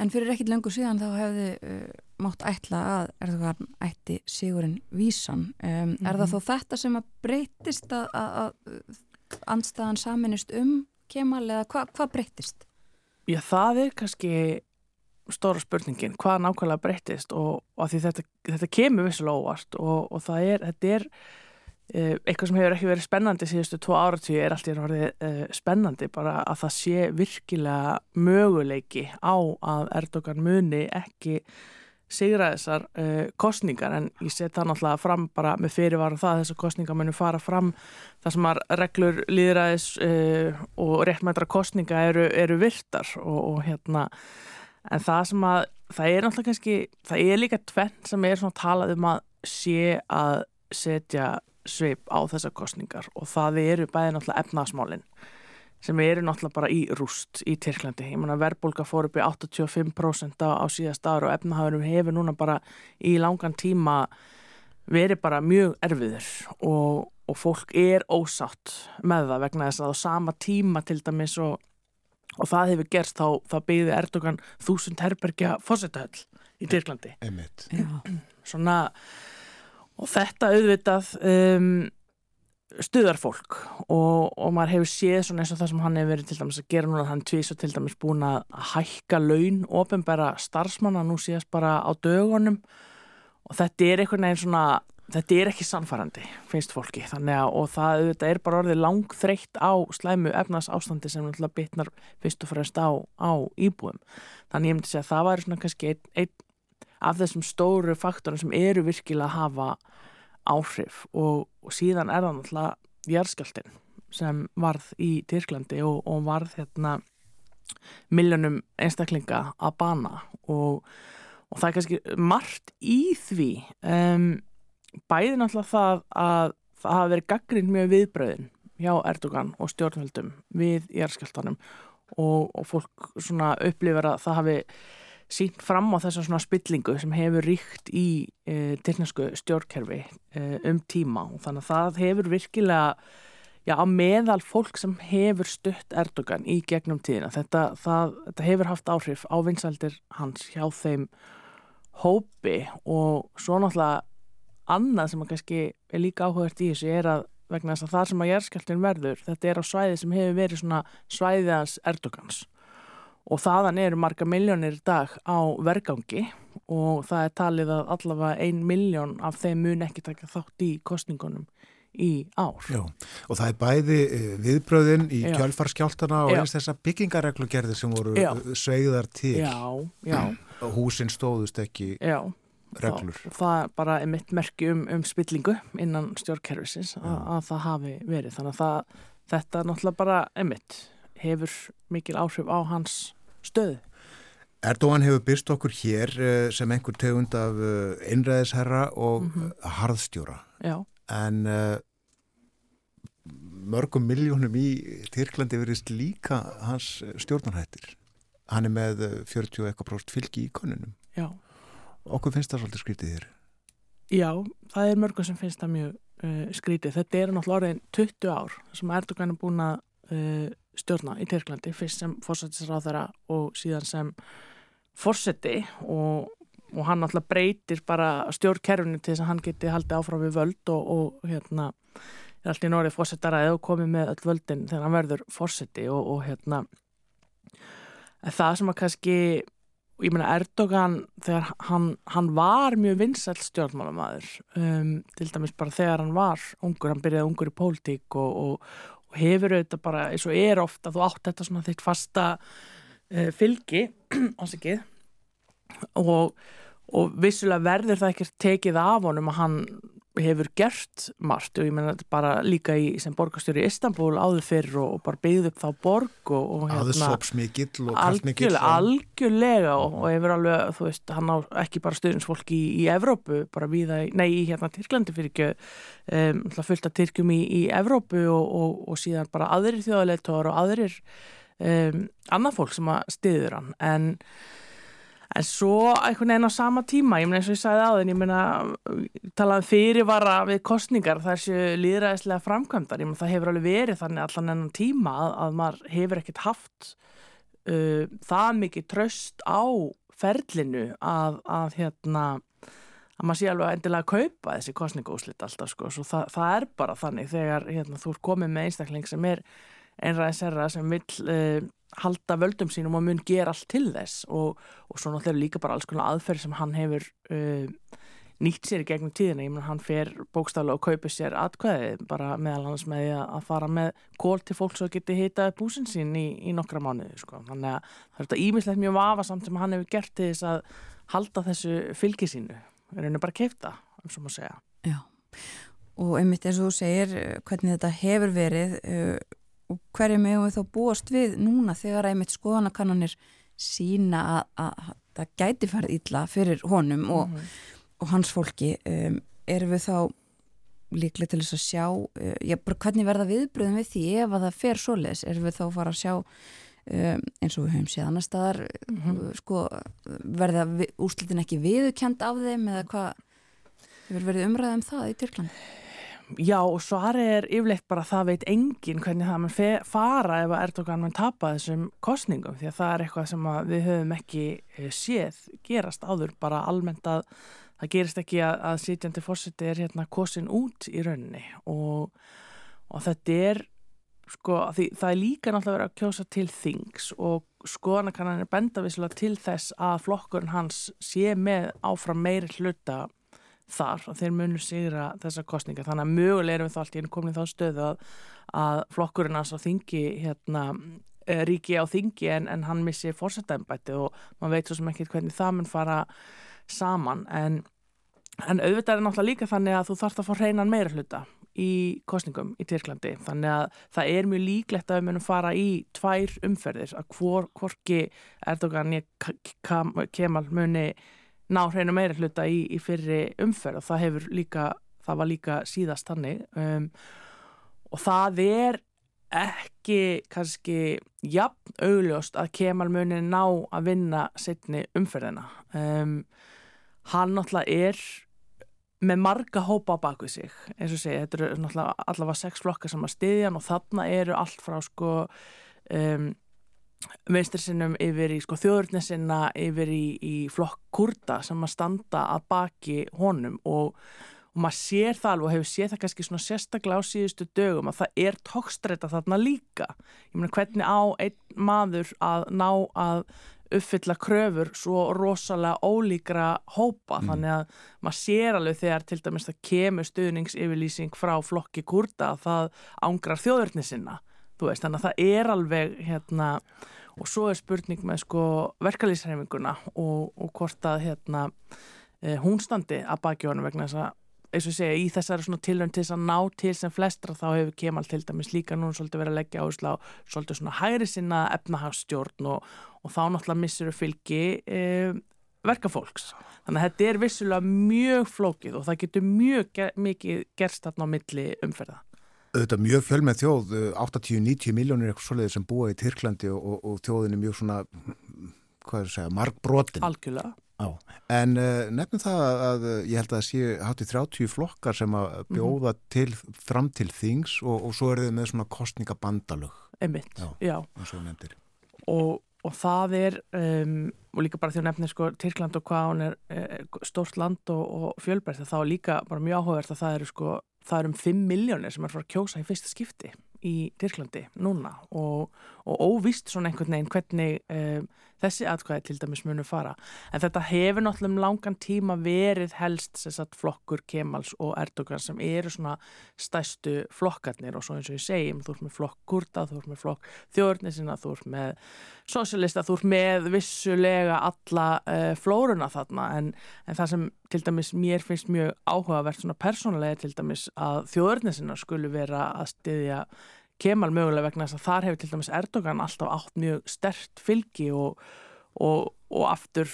en fyrir ekkit lengur síðan þá hefði uh, mátt ætla að Erdogan ætti Sigurinn Vísan. Um, Er það þó þetta sem að breytist að, að, að andstaðan saminist um Kemal eða hva, hvað breytist? Já, það er kannski stóra spurningin, hvað nákvæmlega breyttist og, og því þetta, þetta kemur vissulega óvart og, og það er, þetta er eh, eitthvað sem hefur ekki verið spennandi síðustu tvo áratíu er allt í orðið eh, spennandi bara að það sé virkilega möguleiki á að Erdogan muni ekki sigra þessar uh, kostningar en ég set það náttúrulega fram bara með fyrirvara það að þessar kostningar munu fara fram. Þar sem að reglur líðræðis uh, og réttmættra kostninga eru, eru virtar og, og hérna en það sem að það er náttúrulega kannski, það er líka tvenn sem er svona talað um að sé að setja svip á þessar kostningar og það eru bæði náttúrulega efnaðsmálin sem eru náttúrulega bara í rúst í Tyrklandi. Ég menna verðbólka fór upp í 85% á, á síðast ára og efnahagurum hefur núna bara í langan tíma verið bara mjög erfiður og, og fólk er ósátt með það vegna þess að á sama tíma til dæmis og, og það hefur gerst þá, þá byggði Erdogan þúsund herbergja fósitahöll í Tyrklandi. Já, Svona, og þetta auðvitað um, stuðar fólk og, og maður hefur séð svona eins og það sem hann hefur verið til dæmis að gera núna hann tvís og til dæmis búin að hækka laun ofinbæra starfsmanna nú síðast bara á dögunum. Og þetta er einhvern veginn svona þetta er ekki sannfærandi, finnst fólki. Þannig að, og það auðvitað er bara orðið langþreytt á slæmu efnas ástandi sem náttúrulega bitnar fyrst og fremst á, á íbúum, þannig ég myndi segja að það væri svona kannski einn ein af þessum stóru faktorum sem eru virkilega að hafa áhrif og, og síðan er það náttúrulega jarðskjaldin sem varð í Tyrklandi og, og varð hérna miljónum einstaklinga að bana og, og það er kannski margt í því. Um, bæði náttúrulega það að það hafa verið gaggrind mjög viðbröðin hjá Erdogan og stjórnvöldum við jarðskjaldunum og, og fólk svona upplifir að það hafi sínt fram á þessa svona spillingu sem hefur ríkt í e, tyrknesku stjórnkerfi e, um tíma. Og þannig að það hefur virkilega já, á meðal fólk sem hefur stutt Erdogan í gegnum tíðina. Þetta, það, þetta hefur haft áhrif á vinsaldir hans hjá þeim hópi. Og svo náttúrulega annað sem að kannski er líka áhugast í þessu er að vegna þess að það sem að jærskjaldin verður þetta er á svæði sem hefur verið svona svæðiðans Erdogans og þaðan eru marga miljónir dag á vergangi og það er talið að allavega ein miljón af þeim mun ekki taka þátt í kostningunum í ár. Já, og það er bæði eh, viðbröðin í Já. kjölfarskjáltana og Já. eins þessa byggingareglugerði sem voru Já. eh, sveigðar til. Já, Húsin stóðust ekki já. reglur. Það, það er bara mitt merki um, um spillingu innan stjórnkerfisins að, að það hafi verið. Þannig að það, þetta náttúrulega bara emitt hefur mikil áhrif á hans stöðu. Erdogan hefur byrst okkur hér eh, sem einhver tegund af eh, einræðisherra og Mhm. harðstjóra. Já, En uh, mörgum miljónum í Tyrklandi verist líka hans stjórnarhættir. Hann er með eh, 40 og eitthvað próst fylgi í konunum. já. Okkur finnst það svolítið skrítið þér. Já, það er mörgum sem finnst það mjög uh, skrítið. Þetta er náttúrulega orðin 20 ár sem Erdogan er búin að uh, stjórna í Tyrklandi, fyrst sem fórsættisráðara og síðan sem fórseti og, og hann náttúrulega breytir bara stjórnkerfinu til þess að hann geti haldið áfram við völd og, og hérna er allt í norið fórsetaraði og komið með öll völdin þegar hann verður fórseti og, og hérna það sem að kannski ég meina Erdogan þegar hann, hann var mjög vinsæll stjórnmálamæður um, til dæmis bara þegar hann var ungur, hann byrjaði ungur í pólitík og, og, og hefur auðvitað bara eins og er ofta, þú átt þetta svona þitt fasta uh, fylgi ásakið og, og vissulega verður það ekkert tekið af honum að hann hefur gert margt og ég þetta bara líka í, sem borgarstjóri í Istanbul áður fyrir og, og bara byggði upp þá borg og, og hérna Aðsopsmikill og kraftmikill. algjörlega, og, og hefur alveg, þú veist, hann á ekki bara stuðningsfólk í, í Evrópu, bara viða, nei, í hérna Tyrklandi fyrir ekki um, fullt af Tyrkjum í, í Evrópu og, og, og síðan bara aðrir þjóðaleitóar og aðrir um, annað fólk sem að stiður hann, en En svo einhvern veginn á sama tíma, ég meina eins og ég sagði á þenn, ég meina talaðum fyrirvara við kostningar þessu líðræðislega framkvæmdar, ég meina það hefur alveg verið þannig allan enn tíma að, að maður hefur ekkert haft uh, það mikið tröst á ferlinu að, að hérna að maður sé alveg endilega að kaupa þessi kostningaúslit alltaf sko, svo það, það er bara þannig þegar hérna, þú er komið með einstakling sem er einræðisherra sem vill uh, halda völdum sínum og mun gera allt til þess og, og svo náttúrulega líka bara alls konar aðferð sem hann hefur uh, nýtt sér í gegnum tíðina, ég menn hann fer bókstaflega og kaupir sér atkvæði bara meðal hans með að fara með kól til fólk svo geti hitað búsin sín í, í nokkra mánuði, sko. Þannig að það er þetta ímislegt mjög vafasamt sem hann hefur gert til þess að halda þessu fylgi sínu. Það er henni bara keifta, um svo maður segja. Já, og einmitt eins og þú segir eh, hvernig þetta hefur verið uh, og hverju megum við þá búast við núna þegar einmitt skoðanakannanir sína að, að það gæti farið illa fyrir honum og, og hans fólki um, erum við þá líklega til þess að sjá uh, já, hvernig verða viðbröðum við því ef að það fer svoleiðis, erum við þá að fara að sjá um, eins og við höfum séð annar staðar uh, sko, verða úrslitin ekki viðukend af þeim eða hvað? Hefur verið umræðið um það í Tyrklandi? Já, og svari er yfirleitt bara að það veit enginn hvernig það fe- fara ef að Erdogan mun tapa þessum kostningum því að það er eitthvað sem við höfum ekki eh, séð gerast áður bara almennt að það gerist ekki að, að sitjandi fórseti er hérna kosin út í rauninni. Og, og þetta er sko, því, það er líka náttúrulega verið að kjósa til þings og skoðanakannan er benda visslega til þess að flokkurinn hans sé með áfram meiri hluta þar og þeir munur sigra þessa kostninga þannig að mögulega erum við þá allt í einu komin þá stöðu að, að flokkurinn hans á þingi hérna, eh, ríki á þingi en, en hann missi fórsetæmbætti og maður veit svo sem ekki hvernig það mun fara saman. En, en auðvitað er náttúrulega líka þannig að þú þarfst að fá hreinan meira hluta í kostningum í Tyrklandi. Þannig að það er mjög líklegt að við munum fara í tvær umferðir að hvor, hvorki Erdogan ég kemal muni ná hreinu meira hluta í, í fyrri umferð og það hefur líka, það var líka síðast þannig. Um, og það er ekki kannski jafn augljóst að Kemal muni ná að vinna setni umferðina. Um, hann náttúrulega er með marga hópa á bakvið sig eins og segja, þetta eru náttúrulega allavega sex flokkar sem að styðja hann og þarna eru allt frá sko um, vinstri yfir í sko þjóðurnesinna yfir í, í flokk kurda sem að standa að baki honum og, og maður sér það alveg og hefur séð það kannski svona sérstaklega á síðustu dögum að það er tókstreita þarna líka. Ég meina hvernig á einn maður að ná að uppfylla kröfur svo rosalega ólíkra hópa? Þannig að maður sér alveg þegar til dæmis það kemur stuðningsyfirlýsing frá flokki kurda að það ángrar þjóðurni sinna veist, þannig að það er alveg hérna og svo er spurning með sko verkalýsreifinguna og, og hvort að hérna eh, hún standi að baki honum vegna þess að eins og segja, í þessari tilhörn til þess að ná til sem flestra þá hefur Kemal til dæmis líka núna svolítið verið að leggja áherslu á svolítið svona hægri sinna efnahagstjórn og, og þá náttúrulega missur fylgi e, verkafólks. Þannig að þetta er vissulega mjög flókið og það getur mjög ger, mikið gerst þarna á milli umferða. Er mjög fjöl með þjóð, 80-90 miljónir eitthvað svoleiðir sem búa í Tyrklandi og, og, og þjóðin er mjög svona, hvað er það að segja, markbrotin. Algjörlega. Já, en uh, nefnum það að, að ég held að það sé hátti 30 flokkar sem að bjóða til, fram til þings og, og svo er þið með svona kostningabandalög. Einmitt, Já. já. og og, og það er um, og líka bara því að nefnir sko Tyrkland og hvað hún er e, stórt land og, og fjölbreytt þá er líka bara mjög áhugavert að það eru sko það eru um 5 miljónir sem er frá að kjósa í fyrsta skipti í Tyrklandi núna og, og óvist svona einhvern veginn hvernig um, þessi atkvæði til dæmis munu fara. En þetta hefur náttúrulega um langan tíma verið helst sagt flokkur Kemals og Erdogan sem eru svona stæstu flokkarnir. Og svo eins og ég segi þú ert með flokk Kurda, þú ert með flokk þjórnisina, þú ert með sosialista, þú ert með vissulega alla uh, flóruna þarna. En, en það sem til dæmis mér finnst mjög áhugavert svona persónulega til dæmis að þjórnisina skulu vera að styðja Kemal mögulega vegna þess að þar hefur til dæmis Erdogan alltaf átt mjög stert fylgi og, og, og aftur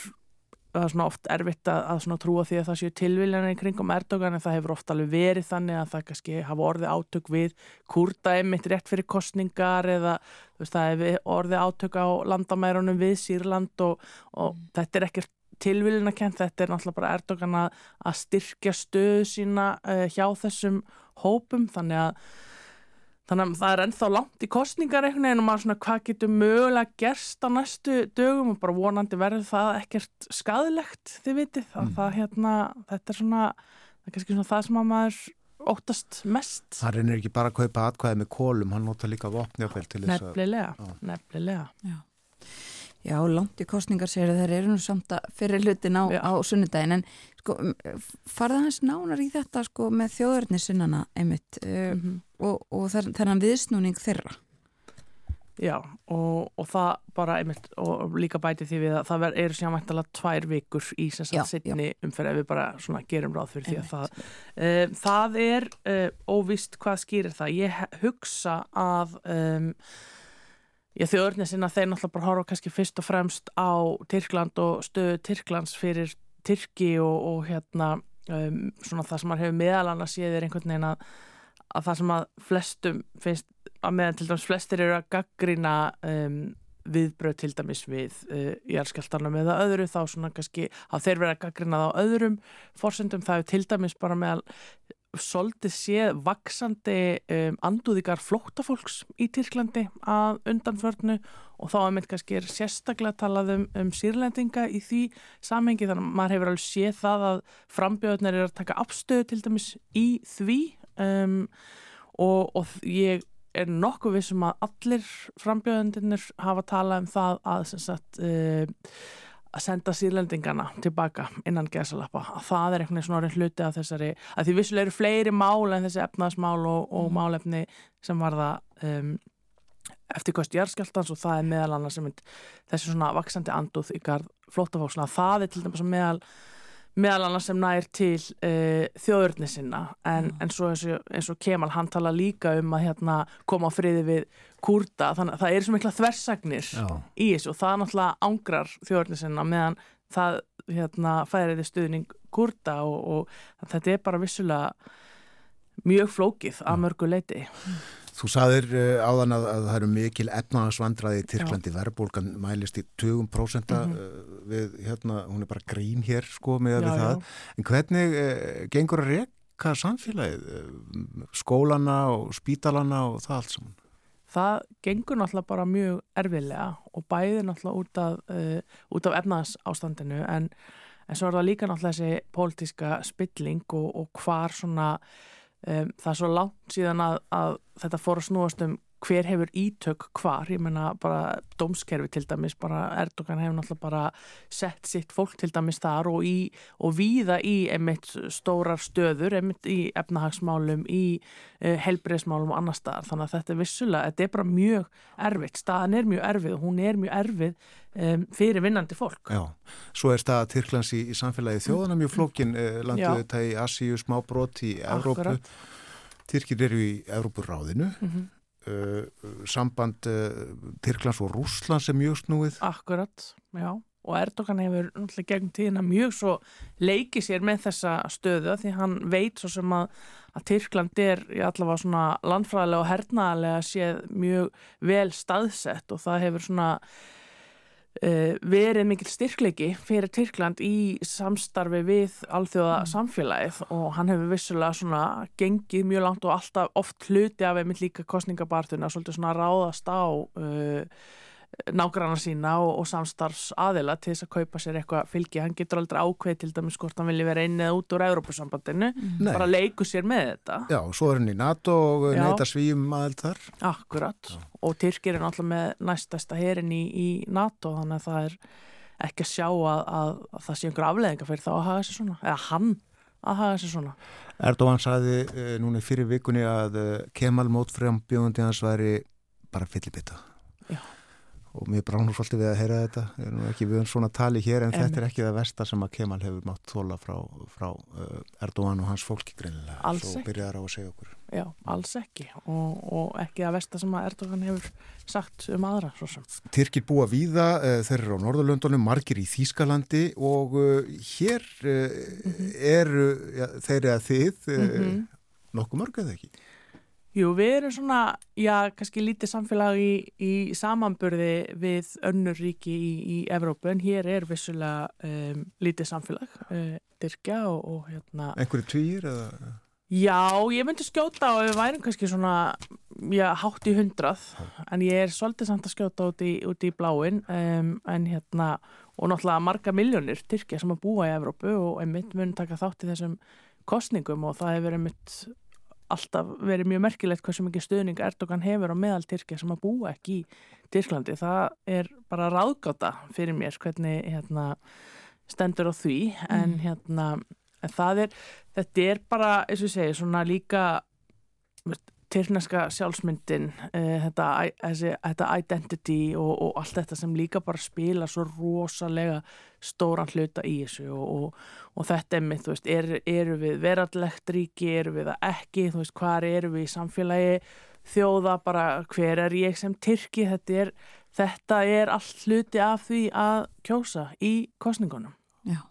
það er svona oft erfitt að, að trúa því að það séu tilviljan í kringum Erdogan en það hefur oft alveg verið þannig að það kannski hafa orðið átök við kurda einmitt rétt fyrir kostningar eða veist, það hefur orðið átök á landamærunum við Sýrland og, og mm. þetta er ekkert tilviljuna kent, þetta er náttúrulega bara Erdogan að, að styrkja stöðu sína uh, hjá þessum hópum þannig að Þannig að það er ennþá langt í kostningar einhvern veginn og maður svona hvað getur mögulega gerst á næstu dögum og bara vonandi verður það ekkert skadilegt þið vitið. Það, mm. það hérna, þetta er svona, það er kannski svona það sem að maður óttast mest. Það reynir ekki bara að kaupa atkvæði með kólum, hann nota líka vopnjáfell til þess að... Nefnilega, nefnilega. Já. Já, langt í kostningar sér að þeir eru nú samt að fyrir hlutin á, á sunnudagin en sko, farða hans nánar í þetta sko með þjóðarnisinnana einmitt uh, mm -hmm. og, og þennan viðsnúning þeirra. Já, og, og það bara einmitt og líka bæti því við að það eru sjámættalega tvær vikur í setni umferð ef við bara svona gerum ráð fyrir því að það, uh, það er uh, óvist hvað skýrir það. Ég hugsa að um, Já, þjóðurnisina þeir náttúrulega bara horfa kannski fyrst og fremst á Tyrkland og stöðu Tyrklands fyrir Tyrki og, og hérna um, svona það sem maður hefur meðal annars séðir einhvern veginn að, að það sem að flestum finnst að meðan til dæmis flestir eru að gaggrina um, viðbröð til dæmis við uh, járskjáltanum eða öðru þá svona kannski að þeir vera að gaggrina það á öðrum fórsendum það er til dæmis bara meðal svolítið séð vaksandi um, andúðíkar flóttafólks í Tyrklandi að undanförnu og þá að mynd kannski er sérstaklega talað um, um sírlendinga í því samhengi. Þannig að maður hefur alveg séð það að frambjöðunar er að taka afstöðu til dæmis í því um, og, og ég er nokkuð vissum að allir frambjöðunir hafa talað um það að sem sagt uh, að senda sírlendingana tilbaka innan gesalappa, að það er einhvern veginn svona hluti af þessari, að því vissulega eru fleiri mál en þessi efnaðsmál og, og mm. málefni sem var það um, eftir kost jærskjáltans og það er meðal annars sem þessi svona vaksandi anduð ykkar flótafóksla, það er til dæmis meðal meðal annars sem nær til uh, þjóðurni sinna en, en svo eins og, eins og Kemal hann tala líka um að hérna, koma á friði við kurda þannig að það er svo mikla þversagnir Já. í þessu og það náttúrulega ángrar þjóðurni sinna meðan það hérna, færiði stuðning kurda og, og þetta er bara vissulega mjög flókið að mörgu leiti. Þú saðir uh, áðan að, að það eru mikil efnahagsvandraði í Tyrklandi, verðbólgan mælist í 20% mm við, hérna, hún er bara grín hér sko með Já, það. já. En hvernig uh, gengur að reka samfélagið, uh, skólana og spítalana og það allt saman? það gengur náttúrulega bara mjög erfiðlega og bæði náttúrulega út af, uh, út af efnaðs ástandinu en, en svo er það líka náttúrulega þessi pólitíska spilling og, og hvar svona um, það er svo langt síðan að, að þetta fór að snúast um hver hefur ítök hvar, ég meina bara dómskerfi til dæmis, bara Erdogan hefur náttúrulega bara sett sitt fólk til dæmis þar og, í, og víða í einmitt stórar stöður einmitt í efnahagsmálum, í uh, helbriðsmálum og annar staðar, þannig að þetta er vissulega, þetta er bara mjög erfitt staðan er mjög erfið og hún er mjög erfið um, fyrir vinnandi fólk Já, svo er staða Tyrklands í, í samfélagi þjóðana mjög flókin, Já. landið þetta í Asíu, smábrot í Evrópu. Tyrkir eru í Evrópuráðinu, Mhm. uh, samband uh, Tyrklands og Rússlands er mjög snúið. Akkurat, já. Og Erdogan hefur náttúrulega gegn tíðina mjög svo leikið sér með þessa stöðu því hann veit svo sem að, að Tyrkland er allavega svona landfræðilega og hernaðalega séð mjög vel staðsett og það hefur svona uh, verið mikil styrkleiki fyrir Tyrkland í samstarfi við alþjóða samfélagið og hann hefur vissulega svona gengið mjög langt og alltaf oft hluti af einmitt líka kostningabartuna svolítið svona ráðast á uh, nágranna sína og, og samstarfs aðila til þess að kaupa sér eitthvað fylgi hann getur aldrei ákveð til dæmis hvort hann vilji vera inn eða út úr Európusambandinu Nei. bara leikur sér með þetta Já, svo er hann í NATO og Já. neyta svíum aðeins þar. Akkurat og Tyrkir er náttúrulega með næstasta herin í, í NATO þannig að það er ekki að sjá að, að, að það sé einhver afleðinga fyrir þá að haga sér svona eða hann að haga sér svona Erdogan saði uh, núna fyrir vikunni að uh, Kemal mótfram bjóðandi hans væri bara fyllibita. Já. Og mér bránur svolítið við að heyra þetta. Ég er nú ekki við um svona tali hér en Einmitt. þetta er ekki það versta sem að Kemal hefur mátt þóla frá, frá uh, Erdogan og hans fólki greinilega. Alls Svo byrjar á að segja okkur. Já, alls ekki og, og ekki að versta sem að Erdogan hefur sagt um aðra Tyrkir búa víða, uh, þeir eru á Norðurlöndunum, margir í Þýskalandi og uh, hér uh, eru ja, þeir eða þið uh, Mhm. nokkuð mörg eða ekki. Jú, við erum svona, já, kannski lítið samfélag í, í samanburði við önnur ríki í, í Evrópu en hér er vissulega um, lítið samfélag, uh, Tyrkja og, og hérna Einhverju tvíir eða? Já, ég myndi skjóta og við værum kannski svona, já, hátt í hundrað, en ég er svolítið samt að skjóta út í, út í bláin, um, en hérna, og náttúrulega marga miljónir Tyrkja sem að búa í Evrópu og einmitt mun taka þátt í þessum kostningum og það hefur einmitt alltaf verið mjög merkilegt hversu mikið stuðning Erdogan hefur á meðal Tyrkja sem að búa ekki í Tyrklandi. Það er bara ráðgáta fyrir mér hvernig hérna, stendur á því, en hérna, en það er, þetta er bara, eins og ég segi, svona líka tyrkneska sjálfsmyndin, uh, þetta, þetta identity og, og allt þetta sem líka bara spila svo rosalega stóran hluta í þessu og, og, og þetta er mitt, þú veist, er, eru við verallegt ríki, eru við það ekki, þú veist, hvar eru við í samfélagi þjóða, bara hver er ég sem tyrki, þetta er, þetta er allt hluti af því að kjósa í kostningunum. Já.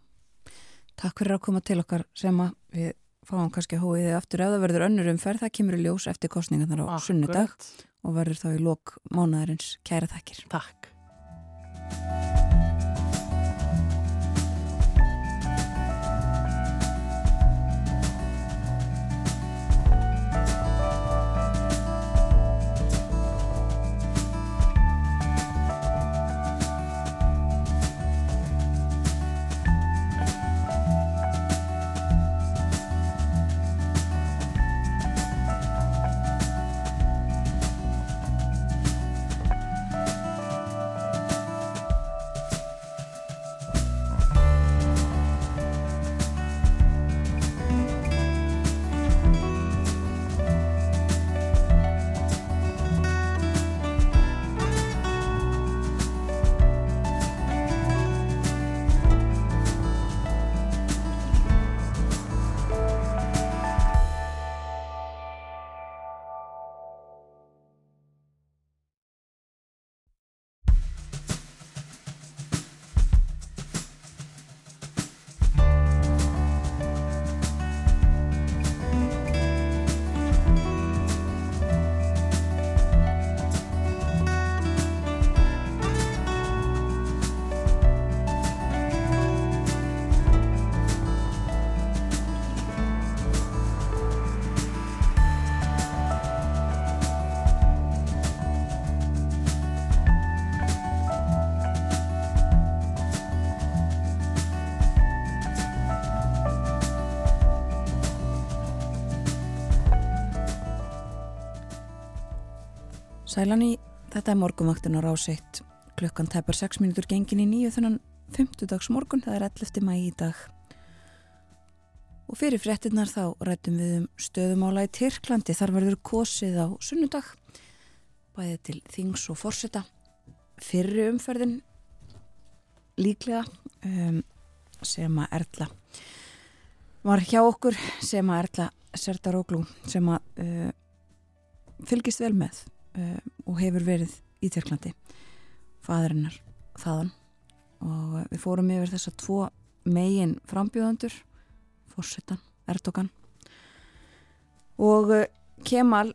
Takk fyrir að koma til okkar sem að við fáum kannski hóiðið aftur ef það verður önnur umferð, það kemur í ljós eftir kostningarnar á sunnudag Akkurat. og verður þá í lok mánaðarins kæra þakkir. Takk. Sælan í þetta er morgunvaktin á ráseitt klukkan tæpar 6 mínútur gengin í nýju þennan 50 dags morgun, það er 11. mæ í dag. Og fyrir fréttinnar þá rættum við um stöðumála í Tyrklandi. Þar verður kosið á sunnudag bæði til þings og forseta. Fyrri umferðin líklega um, sem að Erla var hjá okkur sem að Erla Serdaróglú sem að uh, fylgist vel með uh, og hefur verið í Tyrklandi fæðurinnar þaðan. Og við fórum yfir þess að tvo megin frambjóðandur fórsetan, Erdogan og uh, Kemal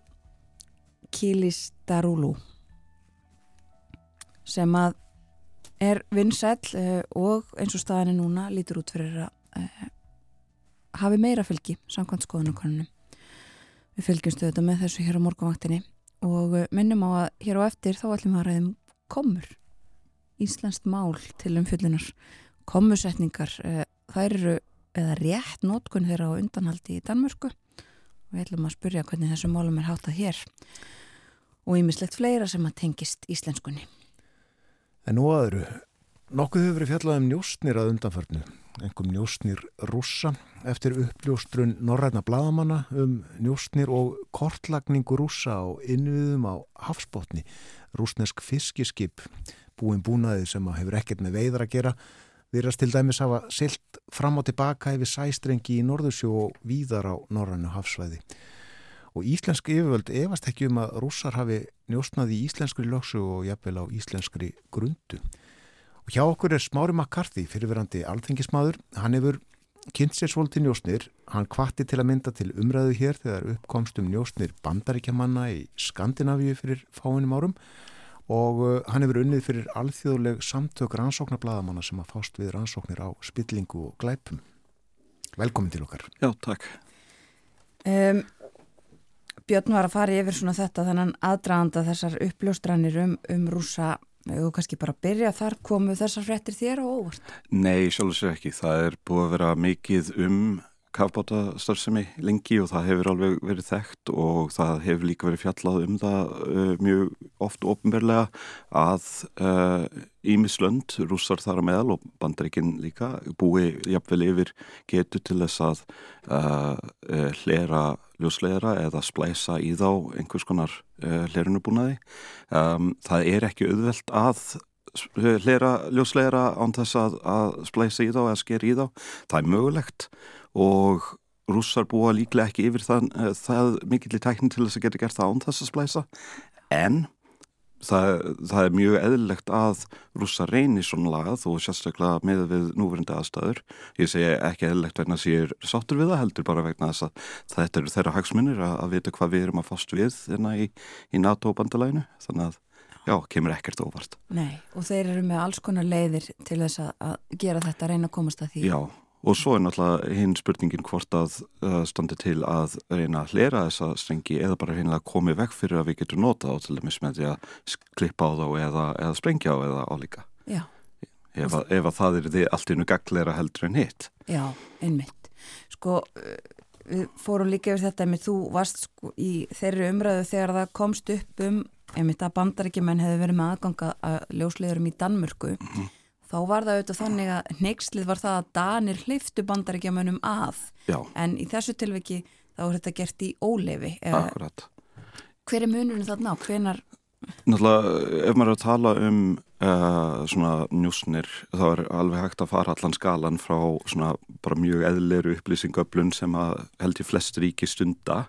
Kilistarulu sem að er vinsæll uh, og eins og staðinni núna lítur út fyrir að hafi meira fylgi samkvæmt skoðanakonunum við fylgjumstu þetta með þessu hér á morgunvaktinni og uh, minnum á að hér á eftir þá ætlum við að ræðum komur íslenskt mál til umfyllunar komusetningar, uh, þær eru eða rétt nótkun þeirra á undanhaldi í Danmörku. Og við ætlum að spyrja hvernig þessu málum er hátað hér. Og ímislegt fleira sem að tengist íslenskunni. En nú aðru, nokkuð hefur verið fjallað um njóstnir að undanförnu, einhverjum njóstnir rússa eftir uppljóstrun norræna bladamanna um njóstnir og kortlagningu rússa á innviðum á hafsbótni, rúsnesk fiskiskip, búin búnaði sem hefur ekkert með veiðar að gera, virðast til dæmis hafa silt fram og tilbaka yfir sæstrengi í Norðursjó og víðar á norrænu hafsvæði. Og íslensk yfirvöld efast ekki um að rússar hafi njóstnaði í íslenskri lögsu og jafnvel á íslenskri grundu. Hjá okkur er Smári McCarthy, fyrirverandi alþengismadur. Hann hefur kynnt sér svolítið njóstnir. Hann kvatti til að mynda til umræðu hér þegar uppkomst um njóstnir bandaríkjamanna í Skandinavíu fyrir fáinum árum og uh, hann hefur unnið fyrir alþjóðleg samtök rannsóknarbladamanna sem að fást við rannsóknir á spillingu og glæpum. Velkomin til okkar. Já, takk. Um, Björn var að fara yfir svona þetta þannig aðdraganda þessar uppljóstranir um, um rúsa og kannski bara byrja þar komu þessar frettir þér á óvart? Nei, sjálfsög ekki. Það er búið að vera mikið um kafbátastarfsemi lengi og það hefur alveg verið þekkt og það hefur líka verið fjallað um það uh, mjög oft ofnverlega að Ímislönd, uh, rússar þar að meðal og bandaríkinn líka búi jafnvel yfir getu til þess að uh, hlera ljósleira eða splæsa í þá einhvers konar hlerunubúnaði. Um, það er ekki auðvelt að hlera ljósleira án þess að, að splæsa í þá eða sker í þá. Það er mögulegt og rússar búa líklega ekki yfir það, það mikill í tæknin til þess að geta gert það án þess að splæsa en það, það er mjög eðlilegt að rússar reynir svona lagað og sérstaklega með við núverandi aðstæður ég segi ekki eðlilegt vegna að sér sáttur við það heldur bara vegna þess að þetta eru þeirra hagsmunir að, að vita hvað við erum að fást við hérna í, í NATO bandalæinu þannig að Já, kemur ekkert óvart. Nei, og þeir eru með alls konar leiðir til þess að, að gera þetta, að reyna að komast að því. Já, og svo er náttúrulega hinn spurningin hvort að uh, standi til að reyna að hlera þessa strengi eða bara reyna að komi vekk fyrir að við getum nota á til dæmis með því að klippa á þá eða, eða sprengja á eða álíka. Já. Ef að, ef að það er því allt innu gaglera heldur en hitt. Já, einmitt. Sko, við fórum líka yfir þetta með þú varst sko, í þeirri umræðu þegar það komst upp um einmitt að bandaríkjumenn hefði verið með aðganga að ljóslegurum í Danmörku mm -hmm. Þá var það auðvitað þannig að neykslið var það að Danir hliftu bandaríkjumennum að Já. en í þessu tilviki þá er þetta gert í ólefi Akkurat Hver er munurinn þarna á? Hvenar Náttúrulega, ef maður er að tala um uh, svona njúsnir þá er alveg hægt að fara allan skalan frá svona bara mjög eðleiru upplýsingöflun sem að held ég flest ríki stunda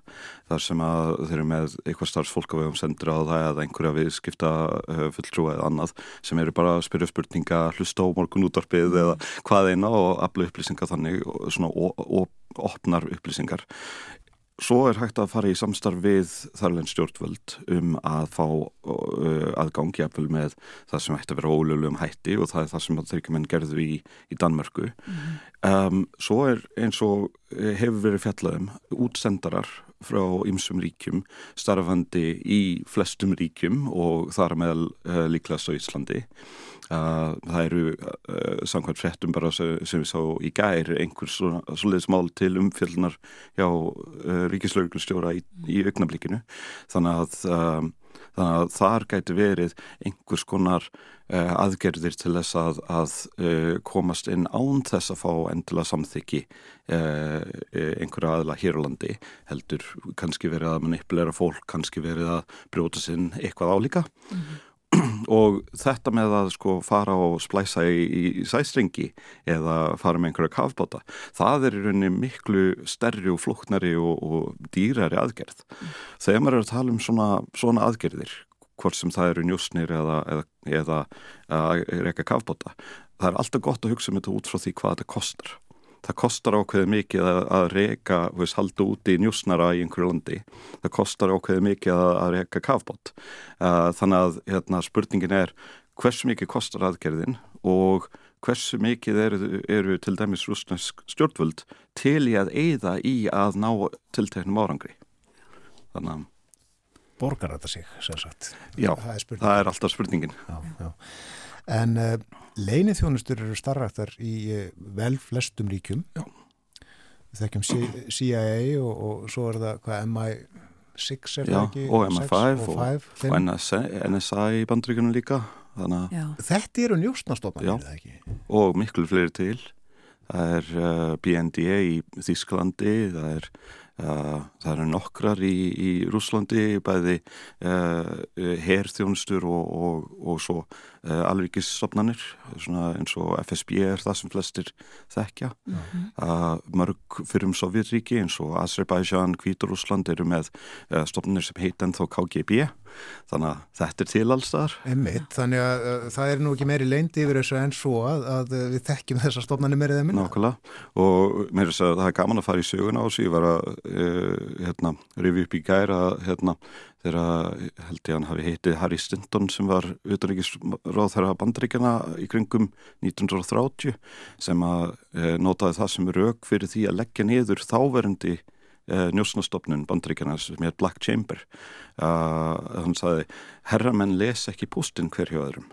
þar sem að þeir eru með eitthvað starfsfólk á vegum sendur á það eða einhverja viðskipta uh, fulltrúa eða annað sem eru bara að spyrja spurninga hlusta á morgun útvarpið eða hvað eina og afla upplýsinga þannig og svona opnar upplýsingar Svo er hægt að fara í samstarf við þarlegin stjórnvöld um að fá uh, aðgangi jafnvel með það sem ætti að vera ólögulegum hætti og það er það sem þeir ekki menn gerðu í, í Danmörku. Mm. Um, svo er eins og hefur verið fjallaðum útsendarar frá ymsum ríkjum starfandi í flestum ríkjum og þar með uh, líklegast á Íslandi. Uh, það eru uh, samkvæmt frettum bara sem, við sá í gær einhvers svoleiðis mál til umfjöldunar hjá uh, ríkislauglustjóra í, í augnablikinu. Þannig að Þannig að þar gæti verið einhvers konar uh, aðgerðir til þess að, að uh, komast inn án þess að fá endilega samþykki uh, einhverja aðla hér á landi. Heldur kannski verið að manipulera fólk, kannski verið að brjóta sinn eitthvað álíka og þetta með að sko fara og splæsa í, í sæstrengi eða fara með einhverja kafbóta það er í rauninni miklu stærri og flóknari og, og dýrari aðgerð. Þegar maður er að tala um svona, svona aðgerðir hvort sem það eru njúsnir eða, eða, eða að reyka kafbóta það er alltaf gott að hugsa um þetta út frá því hvað þetta kostar það kostar ákveðið mikið að, að reyka, veist, halda úti njúsnara í einhverju landi. Það kostar ákveðið mikið að, að reyka kafbót. Uh, þannig að hérna, spurningin er hversu mikið kostar aðgerðin og hversu mikið eru, eru til dæmis rúsnesk stjórnvöld til í að eigða í að ná tilteknum árangri. Þannig að Borgar þetta sig, sem sagt. já, Það er það er alltaf spurningin. Já, já. En uh, leinithjónustur eru starraktar í uh, vel flestum ríkjum. Já. Við þekkjum CIA og, og svo er það hvað MI6 er Já, það ekki? og Sex MI5 og, og- 5, Og 5. NSA, NSA í bandríkunum líka. Já, Þetta eru njóstnastofnarnir, Já. er það ekki? og miklu fleiri til það er uh, BNDA í Þísklandi það er, uh, það eru nokkrar í, í Rúslandi bæði uh, herþjónustur og, og, og svo alvíkisstofnanir svona eins og FSB er það sem flestir þekkja. Uh, mörg fyrir um Sovjetríki eins og Azerbaijan, Hvíturúsland eru með uh, stofnanir sem heit ennþá KGB þannig að þetta er til Emmitt, þannig að uh, það er nú ekki meiri leyndi yfir þessu en svo að, að við þekkjum þessar stofnarnir meirið eða minna. Nákvæmlega. Og mér er að það er gaman að fara í söguna á þessu, ég var að uh, hérna, rifi upp í gæra hérna, þegar held ég hann hafi heitið Harry Stinton sem var utanríkisráð þeirra bandaríkjana í kringum 1930 sem að uh, notaði það sem rauk fyrir því að leggja niður þáverendi uh, njósnastofnun bandaríkjana sem er Black Chamber. Uh, hann sagði herramenn les ekki pústinn hverju öðrum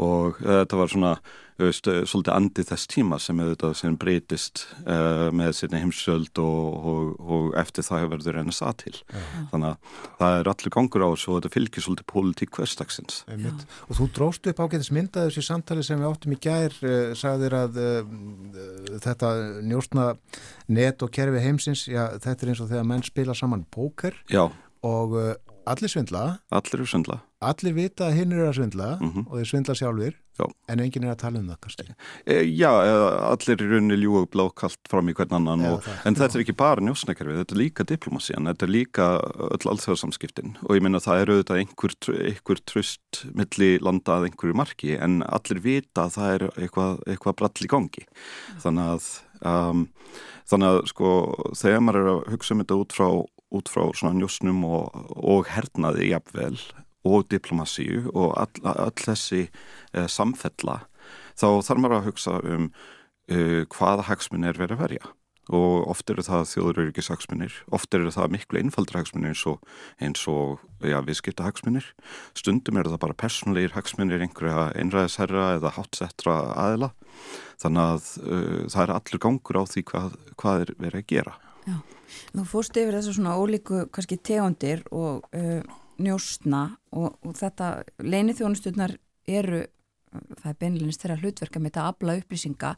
og þetta var svona veist, uh, svolítið andi þess tíma sem auðvitað sem breytist uh, með sinni heimsöld og, og, og eftir það verður NSA til. Þannig að það er allir gangur á þessu og þetta fylgir svolítið pólitík hverstagsins Einmitt. Og þú dróst upp ágætis myndaði þessu samtali sem við áttum í gær, uh, sagðir að uh, þetta njóstna net og kerfi heimsins, já, þetta er eins og þegar menn spila saman póker Já, og uh, allir svindla, allir eru svindla allir vita að hinn eru að svindla Mhm. og þeir svindla sjálfur, Já. en enginn er að tala um það kannski. e, Já, eða allir í rauninni ljúa blákalt fram í hvern annan og, en þetta er ekki bara njósnakerfið, þetta er líka diplomasían, þetta er líka öll alþjóðsamskiptin og ég minna það er auðvitað einhver, einhver tröst milli landa að einhverju marki en allir vita að það er eitthvað, eitthvað brall í gangi þannig að um, þannig að sko þegar maður er að hugsa um þetta út frá, út frá svona njósnum og, og hernaði jafnvel og diplomasíu og all, all þessi uh, samfella þá þarf maður að hugsa um uh, hvaða hagsmunni er verið að verja. Og oft eru það þjóðuröryggis hagsmunir, oft eru það miklu einfaldra hagsmunir eins og, eins og ja, viðskipta hagsmunir, stundum eru það bara persónulegir hagsmunir einhverja einræðisherra eða hátsettra aðila. Þannig að uh, það er allur gangur á því hvað, hvað er verið að gera Þú fórst yfir þessu svona ólíku kannski tegundir og uh, njóstna og, og þetta leinithjónusturnar eru það er beinleginist þeirra hlutverka með þetta að afla upplýsinga.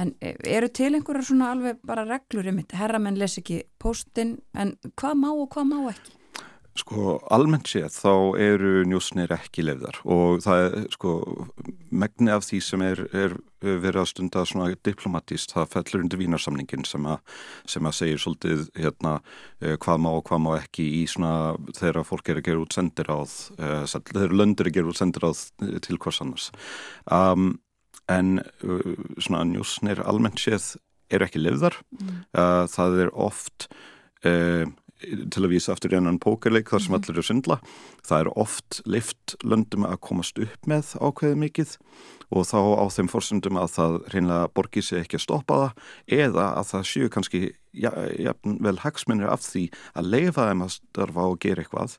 En eh, eru til einhverjar svona alveg bara reglur um þetta, herramenn les ekki póstinn en hvað má og hvað má ekki? Sko, almennt séð þá eru njósnir ekki lefðar og það er, sko, megni af því sem er, er verið að stunda svona diplomatist, það fellur undir vínarsamningin sem að, sem að segir svolítið, hérna, eh, hvað má og hvað má ekki í svona, þegar fólk er að gera út sendiráð, eh, þegar löndur er að gera út sendiráð eh, til hvers annars. Um, en uh, svona njósnir almennt séð eru ekki lefðar, uh, það er oft... Uh, til að vísa aftur í ennan pókerleik þar sem allir eru syndla. Það er oft lift löndum að komast upp með ákveðið mikið og þá á þeim forsendum að það reynilega borgir sig ekki að stoppa það eða að það séu kannski ja, ja, vel hagsmunir af því að leifa þeim að starfa og gera eitthvað.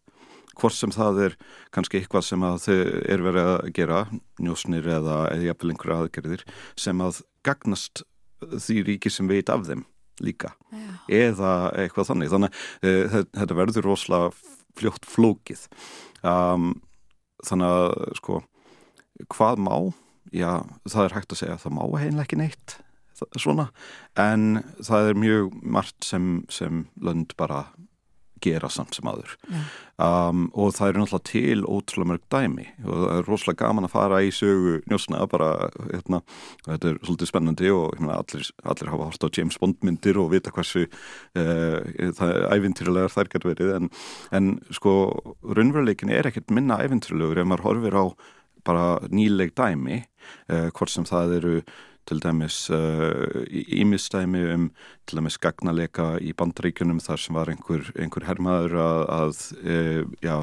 Hvort sem það er kannski eitthvað sem að þau er verið að gera njósnir eða, eða jafnvel einhverja aðgerðir sem að gagnast því ríki sem veit af þeim líka. Já. eða eitthvað þannig. Þannig uh, þetta verður rosalega fljótt flókið. Um, þannig að sko hvað má, já það er hægt að segja að það má heimlega ekki neitt svona, en það er mjög margt sem, sem lönd bara gera samt sem aður um, og það er náttúrulega til ótrúlega mörg dæmi og það er rosalega gaman að fara í sögu njósna bara, hérna, þetta er svolítið spennandi og meina, allir, allir hafa hort á James Bond myndir og vita hversu uh, það er ævintýrlegar þær getur verið. En, en sko raunveruleikin er ekkert minna ævintýrlegur ef maður horfir á bara nýleg dæmi uh, hvort sem það eru til dæmis ímistæmi uh, um til dæmis gagnaleika í bandaríkunum þar sem var einhver, einhver hermaður að, að e, já,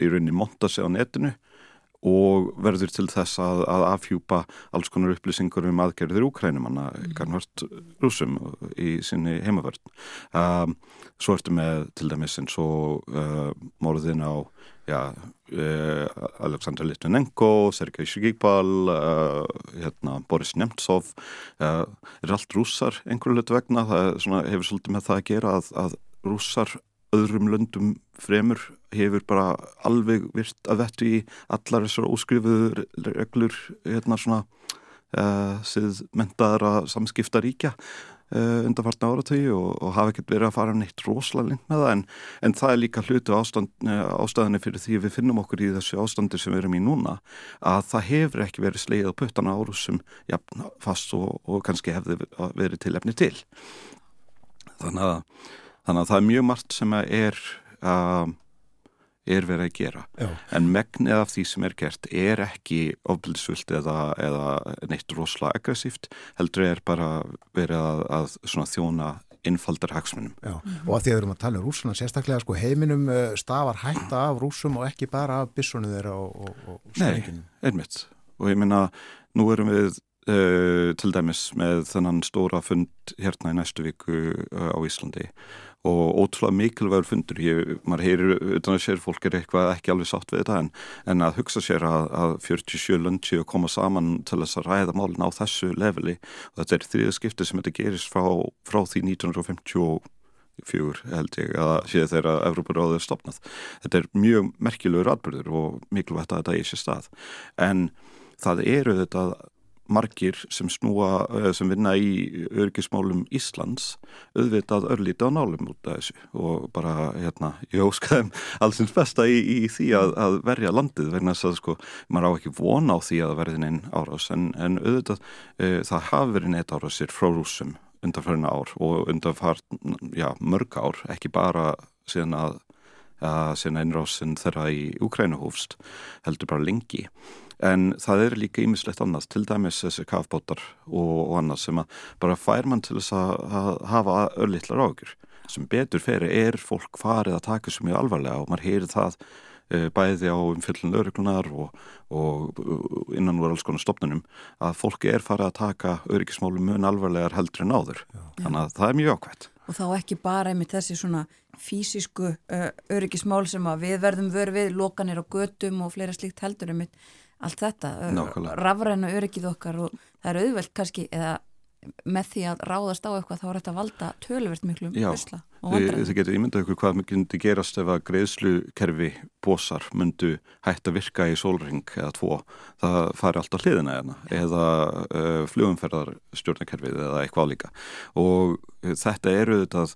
í rauninni monta sig á netinu og verður til þess að, að afhjúpa alls konar upplýsingur um aðgerðir úkrænumanna gangvart rúsum í sinni heimavörn. Um, svo ertu með til dæmis eins og uh, morðin á já, uh, Aleksandr Litvinenko, Sergei Shigipal, uh, hérna, Boris Nemtsov, uh, er allt rússar einhverju hlutu vegna, það er svona, hefur svolítið með það að gera að, að rússar öðrum löndum fremur hefur bara alveg virt að vettu í allar þessar óskrifuðu reglur hérna svona uh, síð mentaðara samskipta ríkja uh, undanfartna áratögi og, og hafa ekkert verið að fara neitt rosalega lengt með það en, en það er líka hlutu ástand, ástæðinni fyrir því við finnum okkur í þessu ástandi sem við erum í núna að það hefur ekki verið sleið á puttana árusum ja, fast og, og kannski hefði verið tilefni til. Þannig að Þannig að það er mjög margt sem er, uh, er verið að gera. Já. En megnið af því sem er gert er ekki ofbildisvöld eða, eða neitt rosalega aggressíft. Heldur er bara verið að, að þjóna innfaldar hagsmunum. Já, og að því að við erum að tala um rúsuna, sérstaklega sko heiminum uh, stafar hætta af rúsum og ekki bara af bissunni þeirra og, og, og Nei, einmitt. Og ég minna, nú erum við uh, til dæmis með þennan stóra fund hérna í næstu viku uh, á Íslandi og ótrúlega mikilvægur fundur. Ég, maður heyrir utan að sér fólk er eitthvað ekki alveg sátt við þetta en, en að hugsa sér að, að 47 lönd séu að koma saman til þess að ræða málin á þessu leveli. Og þetta er þriða skipti sem þetta gerist frá, frá því 1954 held ég að séu þeirra að Evróparáðið er stopnað þetta er mjög merkilegur atbyrður og mikilvægt að þetta er sér stað. En það eru þetta margir sem snúa, sem vinna í örgismálum Íslands auðvitað örlítið á nálum út af þessu. Og bara, hérna, ég óskaðum allsins besta í, í því að, að verja landið, verðin þess að sko maður á ekki vona á því að verðin einn árás. En, en auðvitað e, það hafi verið neitt árásir frá rúsum undanfærna ár og undanfærna, já, mörg ár, ekki bara síðan að, að síðan einrásin þeirra í Ukrænuhúfst heldur bara lengi. En það er líka ýmislegt annað til dæmis þessi kafbótar og, og annað sem að bara fær mann til þess að, hafa örlittlar ágjur sem betur fyrir er fólk farið að taka svo mjög alvarlega og maður heyrir það e, bæði á umfyllin öryglunar og, og innan voru alls konar stopnunum að fólk er farið að taka öryggismálum mjög alvarlegar heldur en áður. Já. þannig að það er mjög ákvæmt Og þá ekki bara einmitt þessi svona fysisku uh, öryggismál sem að við verðum vörð við, lokanir á götum og fleira slíkt heldur einmitt allt þetta, rafræna öryggið okkar og það er auðvelt kannski eða með því að ráðast á eitthvað þá er þetta að valda tölverst miklu usla Þið getur ímyndað ykkur hvað myndi gerast ef að greiðslukerfi bósar myndu hægt að virka í sólring eða tvo, það fari alltaf hliðina eða, eða uh, flugumferðarstjórnakerfið eða eitthvað líka. Og þetta eru þetta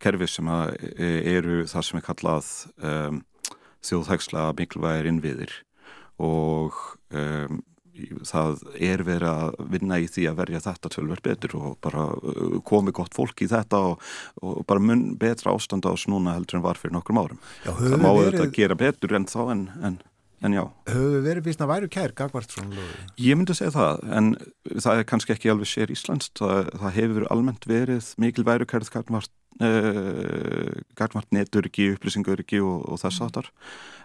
kerfi sem eru það sem er kallað um, þjóðhægslega mikilvægir innviðir. Og um, það er verið að vinna í því að verja þetta tölver betur og bara uh, komi gott fólk í þetta og, og bara mun betra ástand á snúna heldur en var fyrir nokkrum árum. Já, það má verið... þetta gera betur en þá en, en, en já. Höfum við verið vísna væru kær gagvart svona lögu? Ég myndi segja það en það er kannski ekki alveg sér Íslands. Það, það hefur almennt verið mikil væru kærð gagvart uh, gagvart neturiki, upplýsinguriki og, og þess aftar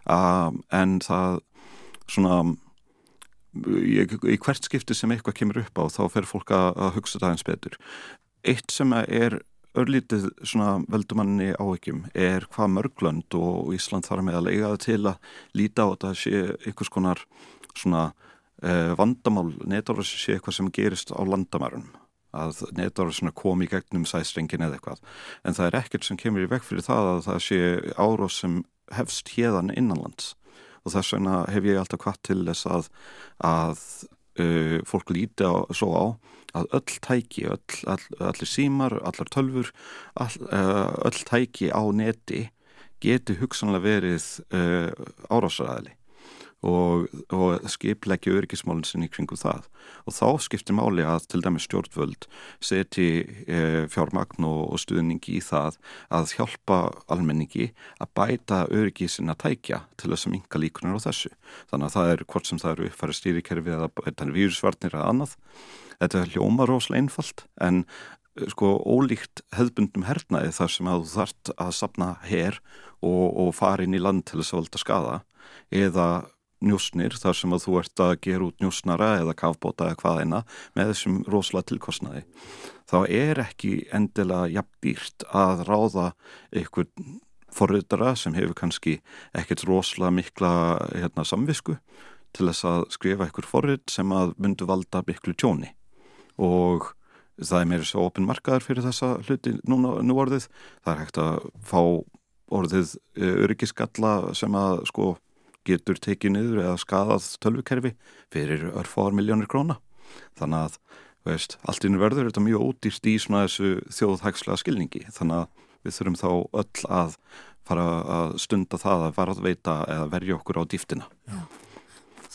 um, en það svona ég, í hvert skipti sem eitthvað kemur upp á þá fer fólk að, að hugsa það eins betur. Eitt sem er örlítið veldumanni áhyggjum er hvað mörglönd og Ísland þarf með að lega það til að líta á þetta sé einhvers konar svona eh, vandamál netára sé eitthvað sem gerist á landamærunum að netára kom í gegnum sæstrengin eða eitthvað. En það er ekkert sem kemur í veg fyrir það að það sé árós sem hefst hérðan innanlands og þess vegna hef ég alltaf hvað til þess að, að uh, fólk líti á, svo á að öll tæki, öll, all, allir símar, allar tölfur, all, uh, öll tæki á neti geti hugsanlega verið uh, árásræðili og, og skipleggja örgismálinn sinni kringum það. Og þá skiptir máli að til dæmis stjórnvöld seti e, fjármagn og, og stuðningi í það að hjálpa almenningi að bæta örgi sinna tækja til þess að minka líkunar á þessu. Þannig að það er hvort sem það eru uppfæra stýrikerfi eða vírusvarnir eða annað þetta er hljóma rosalega einfalt en sko ólíkt hefðbundum hernaði þar sem að þú þart að sapna her og, og fara inn í land til þess að valda skada eða njósnir þar sem að þú ert að gera út njósnara eða kafbóta eða hvað eina með þessum rosalega tilkostnaði. Þá er ekki endilega jafn dýrt að ráða einhver forriðdara sem hefur kannski ekkert rosalega mikla hérna, samvisku til þess að skrifa einhver forrið sem að myndu valda miklu tjóni. Og það er meira svo opin markaður fyrir þessa hluti núna nú orðið. Það er hægt að fá orðið eh, öryggiskalla sem að sko getur tekið niður eða skadað tölvukerfi fyrir örfáar miljónir króna. Þannig að veist, allt inn verður þetta mjög ódýrst í svona þessu þjóðhægslega skilningi. Þannig að við þurfum þá öll að fara að stunda það að varðveita eða verja okkur á dýftina. Já.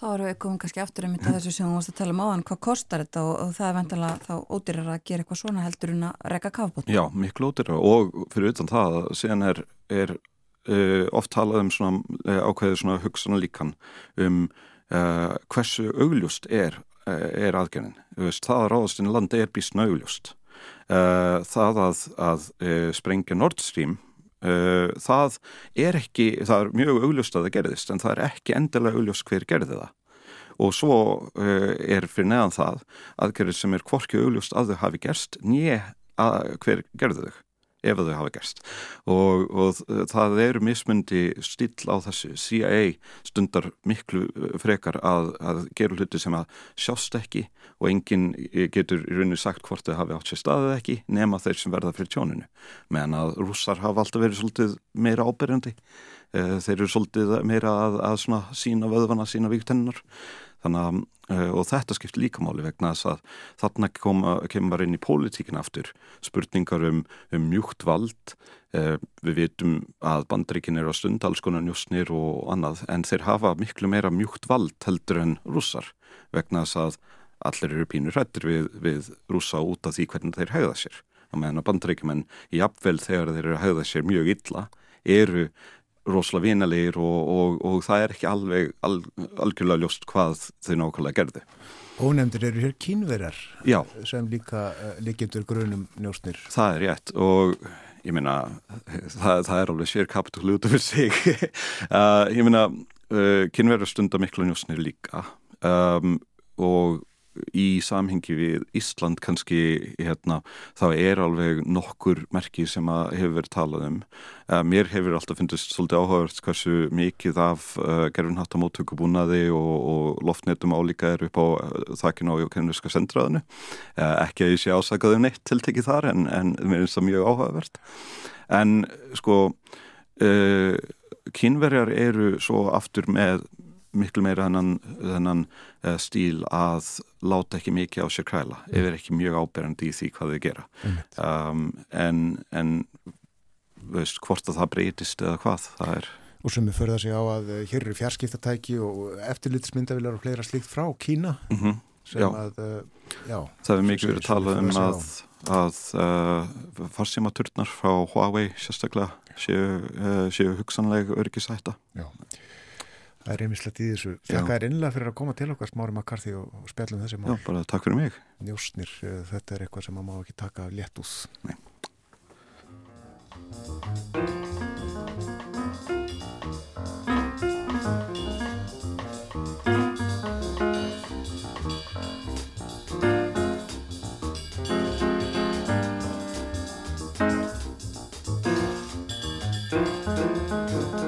Þá erum við komið kannski aftur um þessu sem við mást að tala um áðan, hvað kostar þetta og, og það er vendilega þá ódýrar að gera eitthvað svona heldur en að rekka kafbótt. Já, miklu ódýrar og fyrir utan það, síðan er, er uh, oft talað um svona, uh, ákveðið svona hugsanar líkan um uh, hversu augljúst er, er aðgerðin. Það að ráðastinn landi er býstna augljúst. Það að, að sprengja Nord Stream það er ekki, það er mjög augljúst að það gerðist en það er ekki endilega augljúst hver gerði það og svo er fyrir neðan það aðgerðir sem er hvorki augljúst að þau hafi gerst nýja hver gerði þau ef þau hafa gerst. Og, og það eru mismundi stíl á þessu. CIA stundar miklu uh, frekar að, að gera hluti sem að sjást ekki og enginn getur í rauninu sagt hvort þau hafi átt sér staðið ekki nema þeir sem verða fyrir tjóninu. Meðan að rússar hafa alltaf verið svolítið meira ábyrjandi þeir eru svolítið meira að, að sína vöðvana, sína viktennar þannig að uh, og þetta skipt líkamáli vegna þess að þarna koma, kemur inn í pólitíkin aftur spurningar um, um mjúkt vald. Uh, við vitum að bandreikin eru á stund alls konar njósnir og annað en þeir hafa miklu meira mjúkt vald heldur en rússar vegna þess að allir eru pínur hrættir við, við rússa út af því hvernig þeir hegða sér. Og meðan að bandreikimenn í apvel þegar þeir eru að hegða sér mjög illa eru rosalega vinalegir og, og, og það er ekki alveg al, algjörlega ljóst hvað þau nákvæmlega gerði. Ónefndir eru hér kínverjar Já. sem líka uh, líkindur grunum njóstnir. Það er rétt og ég meina það, það er alveg sér kapitul út af sig. uh, ég meina uh, kínverjar stundar miklu njóstnir líka um, og í samhengi við Ísland kannski hérna, þá er alveg nokkur merki sem að hefur verið talað um. Uh, mér hefur alltaf fundist svolítið áhugavert hversu mikið af uh, gerfinhattamóttökubúnaði og, og loftnetum álíka er upp á uh, þakkinu á kennuska sendraðinu uh, ekki að ég sé ásakaðu um neitt tiltekið þar en, en mér finnst það mjög áhugavert. En sko uh, kynverjar eru svo aftur með miklu meira þennan, þennan uh, stíl að láta ekki mikið á sér kræla mm. ef er ekki mjög áberandi í því hvað þau gera um, en, en veist, hvort að það breytist eða hvað það er Og sem við förða sig á að uh, hér eru fjarskiptatæki og eftirlitsmyndavilar og fleira slíkt frá Kína mm -hmm. sem já. að uh, já, það er mikið verið að tala um að, að uh, farsímaturnar frá Huawei sérstaklega séu, uh, séu hugsanlega örgisætta Já Það er einmislegt í þessu. Þakka er innlega fyrir að koma til okkar smári makkarþi og spjallum þessi mál. Já, bara takk fyrir mig. Njósnir, eh, þetta er eitthvað sem maður má ekki taka létt úr. Nei. Thank you.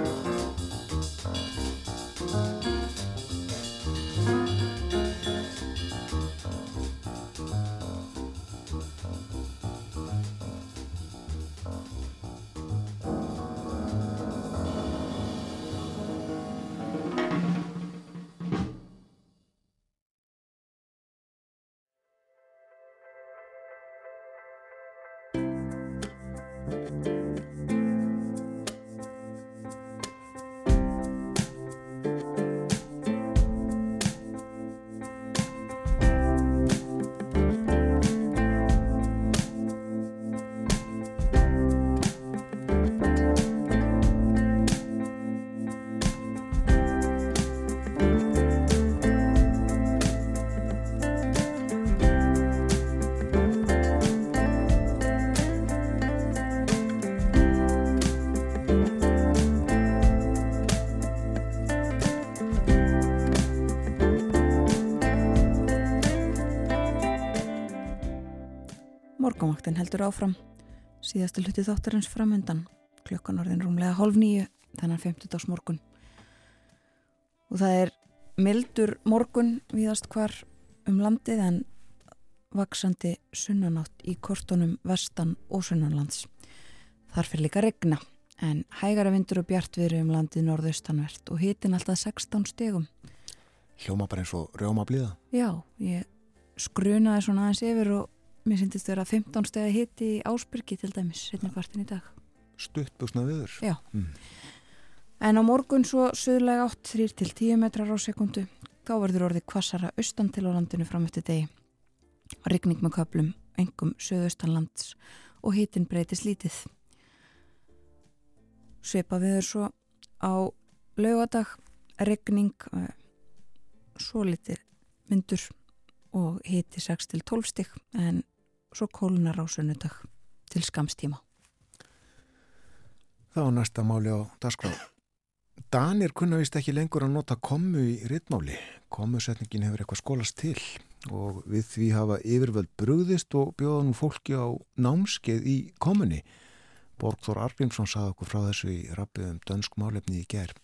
Morgonvaktin heldur áfram. Síðastu hluti þáttarins framöndan. Klukkan orðin rúmlega hálf nýju, þannig 50. morgun. Og það er mildur morgun viðast hvar um landið en vaksandi sunnanátt í kortunum vestan og sunnanlands. Þar fyrir líka regna, en hægara vindur og bjart viðri um landið norðaustanvert og hitin alltaf 16 stegum. Hljóma bara eins og rjóma blíða. Já, ég skrunaði svona aðeins yfir og mér syndist vera 15 stegi hiti í Ásbyrgi til dæmis, setni partin í dag. Stutt busna viður. Já. Mm. En á morgun svo söðlega 8 3 til 10 metrar á sekundu, þá verður orðið kvassara austan til á landinu fram eftir degi. Rigning með köplum, engum söðaustanlands og hitin breytis lítið. Sveipa viður svo á laugadag, regning, svo litir vindur og hiti 6 til 12 stygg en svo kólunar á sunnudag til skamstíma. Það var næsta máli á dagskrá. Danir kunna vist ekki lengur að nota kommu í rittmáli. Kommusetningin hefur eitthvað skólast til og við því hafa yfirvöld brúðist og bjóða nú fólki á námskeið í kommunni. Borgþór Argrímsson saði okkur frá þessu í rappið um dönsk málefni í gerð.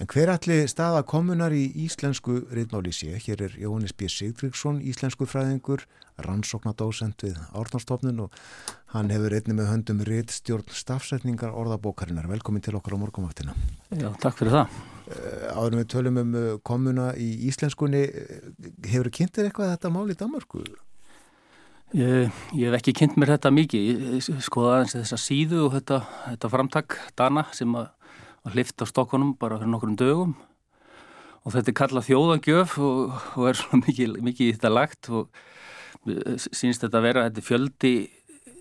En hver allir staða kommunar í íslensku rittmáli sé? Hér er Jóhannes B. Sigdriksson, íslensku fræðingur, rannsóknadósend við Árnarstofnun og hann hefur einni með höndum rittstjórn stafsetningar orðabókarinnar. Velkomin til okkar á morgumvaktina. Já, takk fyrir það. Áður við tölum um uh, kommuna í íslenskunni, hefur kynntir eitthvað þetta mál í Danmarku? Ég, ég hef ekki kynnt mér þetta mikið. Ég skoða aðeins þessa síðu og þetta, þetta framtak Dana sem að að hlifta stokkunum bara fyrir nokkrum dögum. Og þetta er kallað þjóðangjöf og, og er svona mikið, mikið í þetta lagt og sínst þetta að vera þetta fjöldi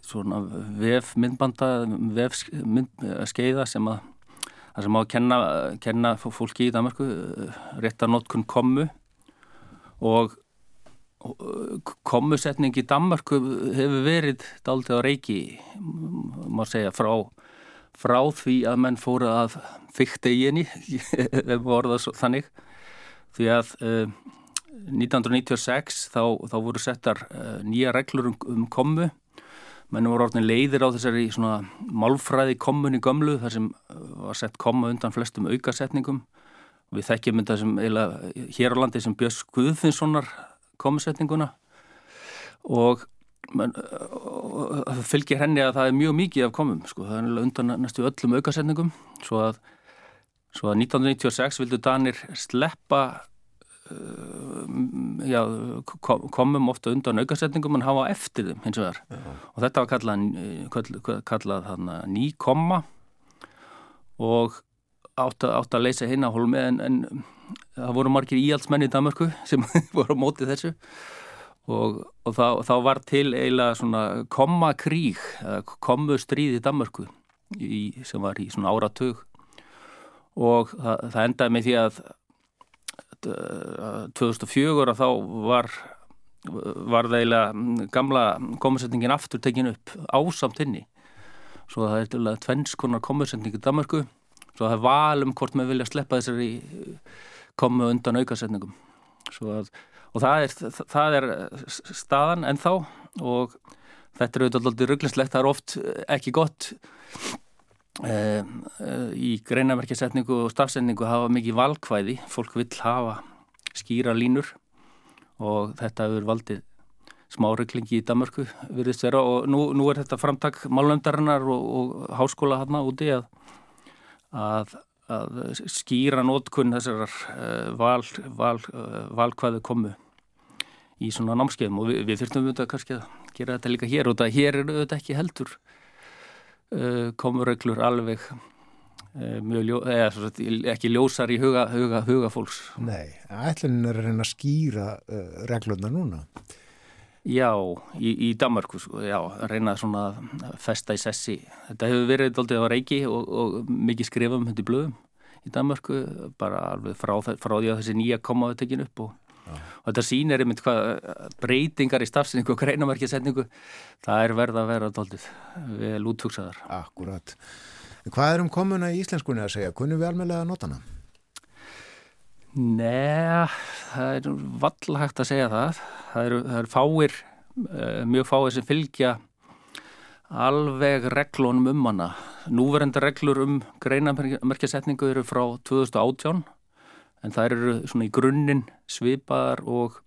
svona vef myndbanda vef mynd, skeiða sem að það sem á að kenna, kenna fólki í Danmarku réttanótkun komu og komusetning í Danmarku hefur verið daldið á reiki má segja frá frá því að menn fóru að fykta í henni ef voruð það þannig. Því að uh, 1996 þá, þá voru settar uh, nýja reglur um, um komu menn voru orðin leiðir á þessari svona málfræði komunni gömlu þar sem var sett komu undan flestum aukasetningum. Við þekkjum þetta sem eiginlega hér á landi sem Björns Guðfinssonar komusetninguna og fylgir henni að það er mjög mikið af komum sko, það er undan næstu öllum aukasetningum. Svo að, svo að 1996 vildu Danir sleppa uh, já, komum ofta undan aukasetningum en hafa eftir þeim hins vegar. Já. og þetta var kallað, kallað ný komma. Og átt að leysa hinn að hólmi en, en það voru margir íhaldsmenn í Danmarku sem voru á móti þessu og, og þá, þá var til eiginlega svona kommakríg, komustríð í Danmarku í, sem var í svona áratug. Og það, það endaði með því að 2004 þá var var það eiginlega gamla komusetningin aftur tekin upp ásamt henni. Svo það er eiginlega tvennskonar komusetning í Danmarku svo það er valum hvort maður vilja sleppa þessari komu undan aukasetningum. Svo að og það er, það er staðan ennþá og þetta er auðvitað alltaf rugglinslegt, það er oft ekki gott e, e, í greinamerkjasetningu og stafsendingu hafa mikið valkvæði, fólk vill hafa skýra línur og þetta hefur valdið smá rugglingi í Damörku virðist vera. Og nú, nú er þetta framtak málnöndarinnar og, og háskóla hann úti að, að að skýra nótkunn þessar uh, val, val, uh, valkvæðu komu í svona námskeiðum og við, við þurftum auðvitað kannski að gera þetta líka hér og það hér er auðvitað ekki heldur komurreglur alveg ljó, eða, ekki ljósar í huga, huga, huga fólks. Nei, ætlunin er að reyna að skýra regluna núna. Já, í, í Danmarku, sko, já, reyna svona að festa í sessi. Þetta hefur verið doldið á reiki og, og mikið skrifum hundi blöðum í Danmarku, bara alveg frá, frá því að þessi nýja komaðu tekin upp og, og þetta sýnir einmitt hvað breytingar í stafsningu og greinamarkiðsetningu, það er verða að vera doldið vel útvöksaðar. Akkurat. Hvað er um komuna í íslenskunni að segja? Kunnum við almeinlega að nota hana? Nei, það er valla hægt að segja það. Það eru, það eru fáir eh, mjög fáið sem fylgja alveg reglunum um hana. Núverenda reglur um greinamerkjasetningu eru frá 2018 en það eru svona í grunninn svipaðar og,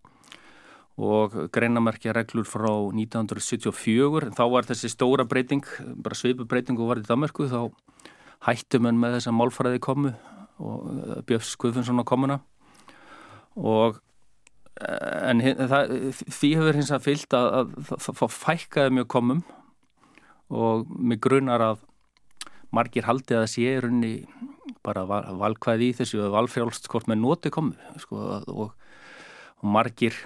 og greinamerkja reglur frá 1974 en þá var þessi stóra breyting, bara svipu breyting og var í Danmarku þá hættum en með þessa málfræði komu og Björns Guðfundsson á komuna og en það, því hefur hins að fyllt að það fækkaði mjög komum og mig grunar að margir haldi að það sé runni bara valkvæði í þessu og valfjálst hvort með noti komu sko, og, og margir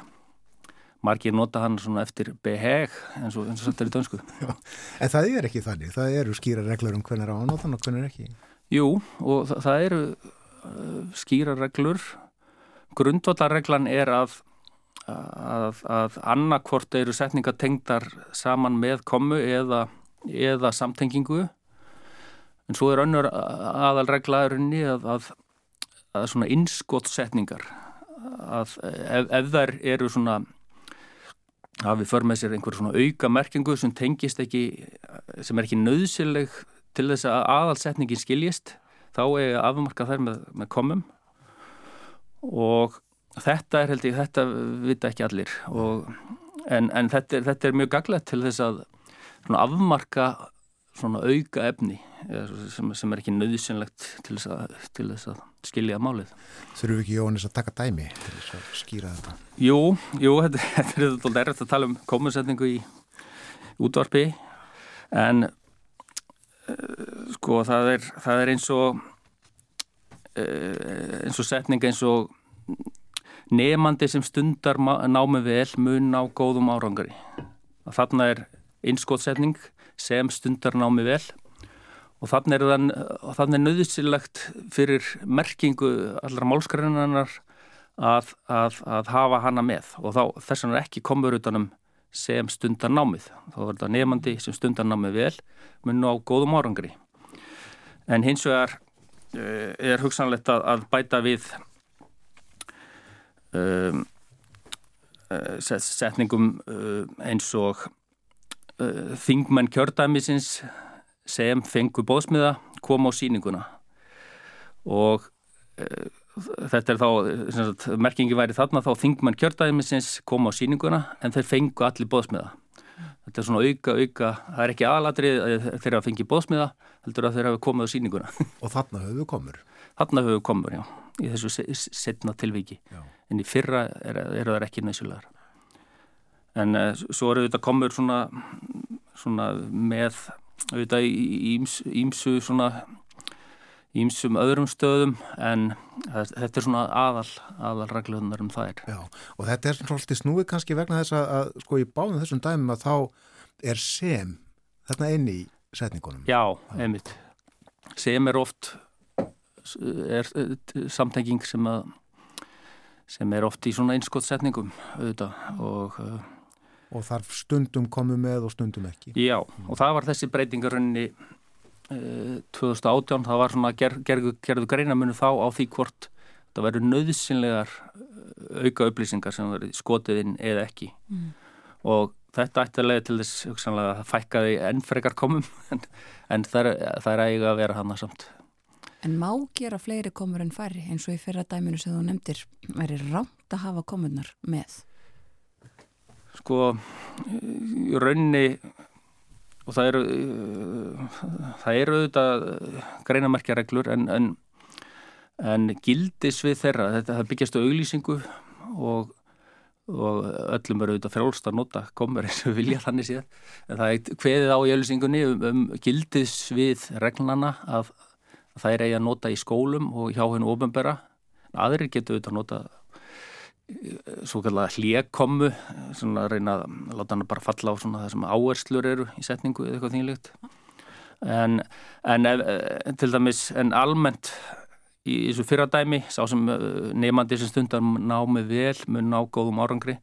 margir nota hann svona eftir beheg eins og þetta er í dönsku. En það er ekki þannig, það eru skýra reglur um hvernig er á notan og hvernig er ekki Jú, og það, það eru uh, skýra reglur. Grundvallarreglan er að að, að annarkvort eru setningatengdar saman með komu eða eða samtengingu. En svo er önnur aðalreglaðurinni að, að, að svona innskotsetningar að ef, ef þær eru svona við för með sér einhver svona auka merkingu sem tengist ekki sem er ekki nöðsileg til þess að aðalsetningin skiljist þá er afmarka þær með, með komum og þetta er held ég, þetta vita ekki allir og, en, en þetta, er, þetta er mjög gaglegt til þess að svona afmarka svona auka efni sem, sem er ekki nöðsynlegt til þess, að, til þess að skilja málið. Þurfum við ekki Jónis að taka dæmi til þess að skýra þetta? Jú, jú, þetta, þetta er þetta erfitt að tala um komunsetningu í útvarpi en sko það er, það er eins og uh, eins og setning eins og nefandi sem stundar námi vel mun á góðum árangari. Þarna er innskotsetning sem stundar námi vel og þannig er þann er nöðusilegt fyrir merkingu allra málskrænanar að, að, að hafa hana með og þá þess vegna ekki komur utanum sem stundar námið. Þá er þetta nefandi sem stundar námið vel mun á góðum árangri. En hins vegar uh, er hugsanlegt að, bæta við um, setningum uh, eins og uh, þingmenn kjördæmisins sem fengu bóðsmiða kom á síninguna og uh, þetta er þá, sagt, merkingi væri þarna þá þingmenn kjördæmisins kom á síninguna en þeir fengu allir bóðsmiða þetta er svona auka, auka það er ekki aðladrið þegar það fengi bóðsmiða heldur að þeir hafi komið á síninguna Og þarna höfðu komur? Þarna höfðu komur, já, í þessu setna tilviki já. en í fyrra eru er það ekki næsulegar en uh, svo eru þetta komur svona, svona með auðvitað ímsu svona ímsum öðrum stöðum en þetta er svona aðal aðalreglunar um það er. Já, og þetta er svolítið snúið kannski vegna þess að, að sko í báðum þessum dæmum að þá er sem þarna inn í setningunum. Já, einmitt. Sem er oft er samtenging sem að sem er oft í svona einskotsetningum auðvitað og og þarf stundum komu með og stundum ekki. Já, og það var þessi breytingarunni 2018, það var svona ger, gerðu, gerðu greinamunum þá á því hvort það verður nöðsynlegar auka upplýsingar sem verður skotið inn eða ekki mm. og þetta ætti að leiða til þess hugsanlega að fækkaði enn frekar komum en, en það það er eiga að vera hana samt. En má gera fleiri komur en færri eins og í fyrra dæminu sem þú nefndir verður rámt að hafa komunar með? sko í raunni og það eru það eru auðvitað greinamerkjareglur en, en, en gildis við þeirra, þetta byggjast á auglýsingu og, og öllum eru auðvitað frálst að nota komur eins og vilja þannig síðan en það er hveðið á í auglýsingunni um, um gildis við reglunana að, að það er eigi að nota í skólum og hjá hennu ofinbera aðrir getur auðvitað að nota svo kallega hljekommu svona að reyna að láta hann bara falla á svona það sem áherslur eru í setningu eða eitthvað þínlegt en, en ef, til dæmis en almennt í þessu fyrradæmi sá sem eh, nefandi sem stundar námið vel mun ná góðum árangri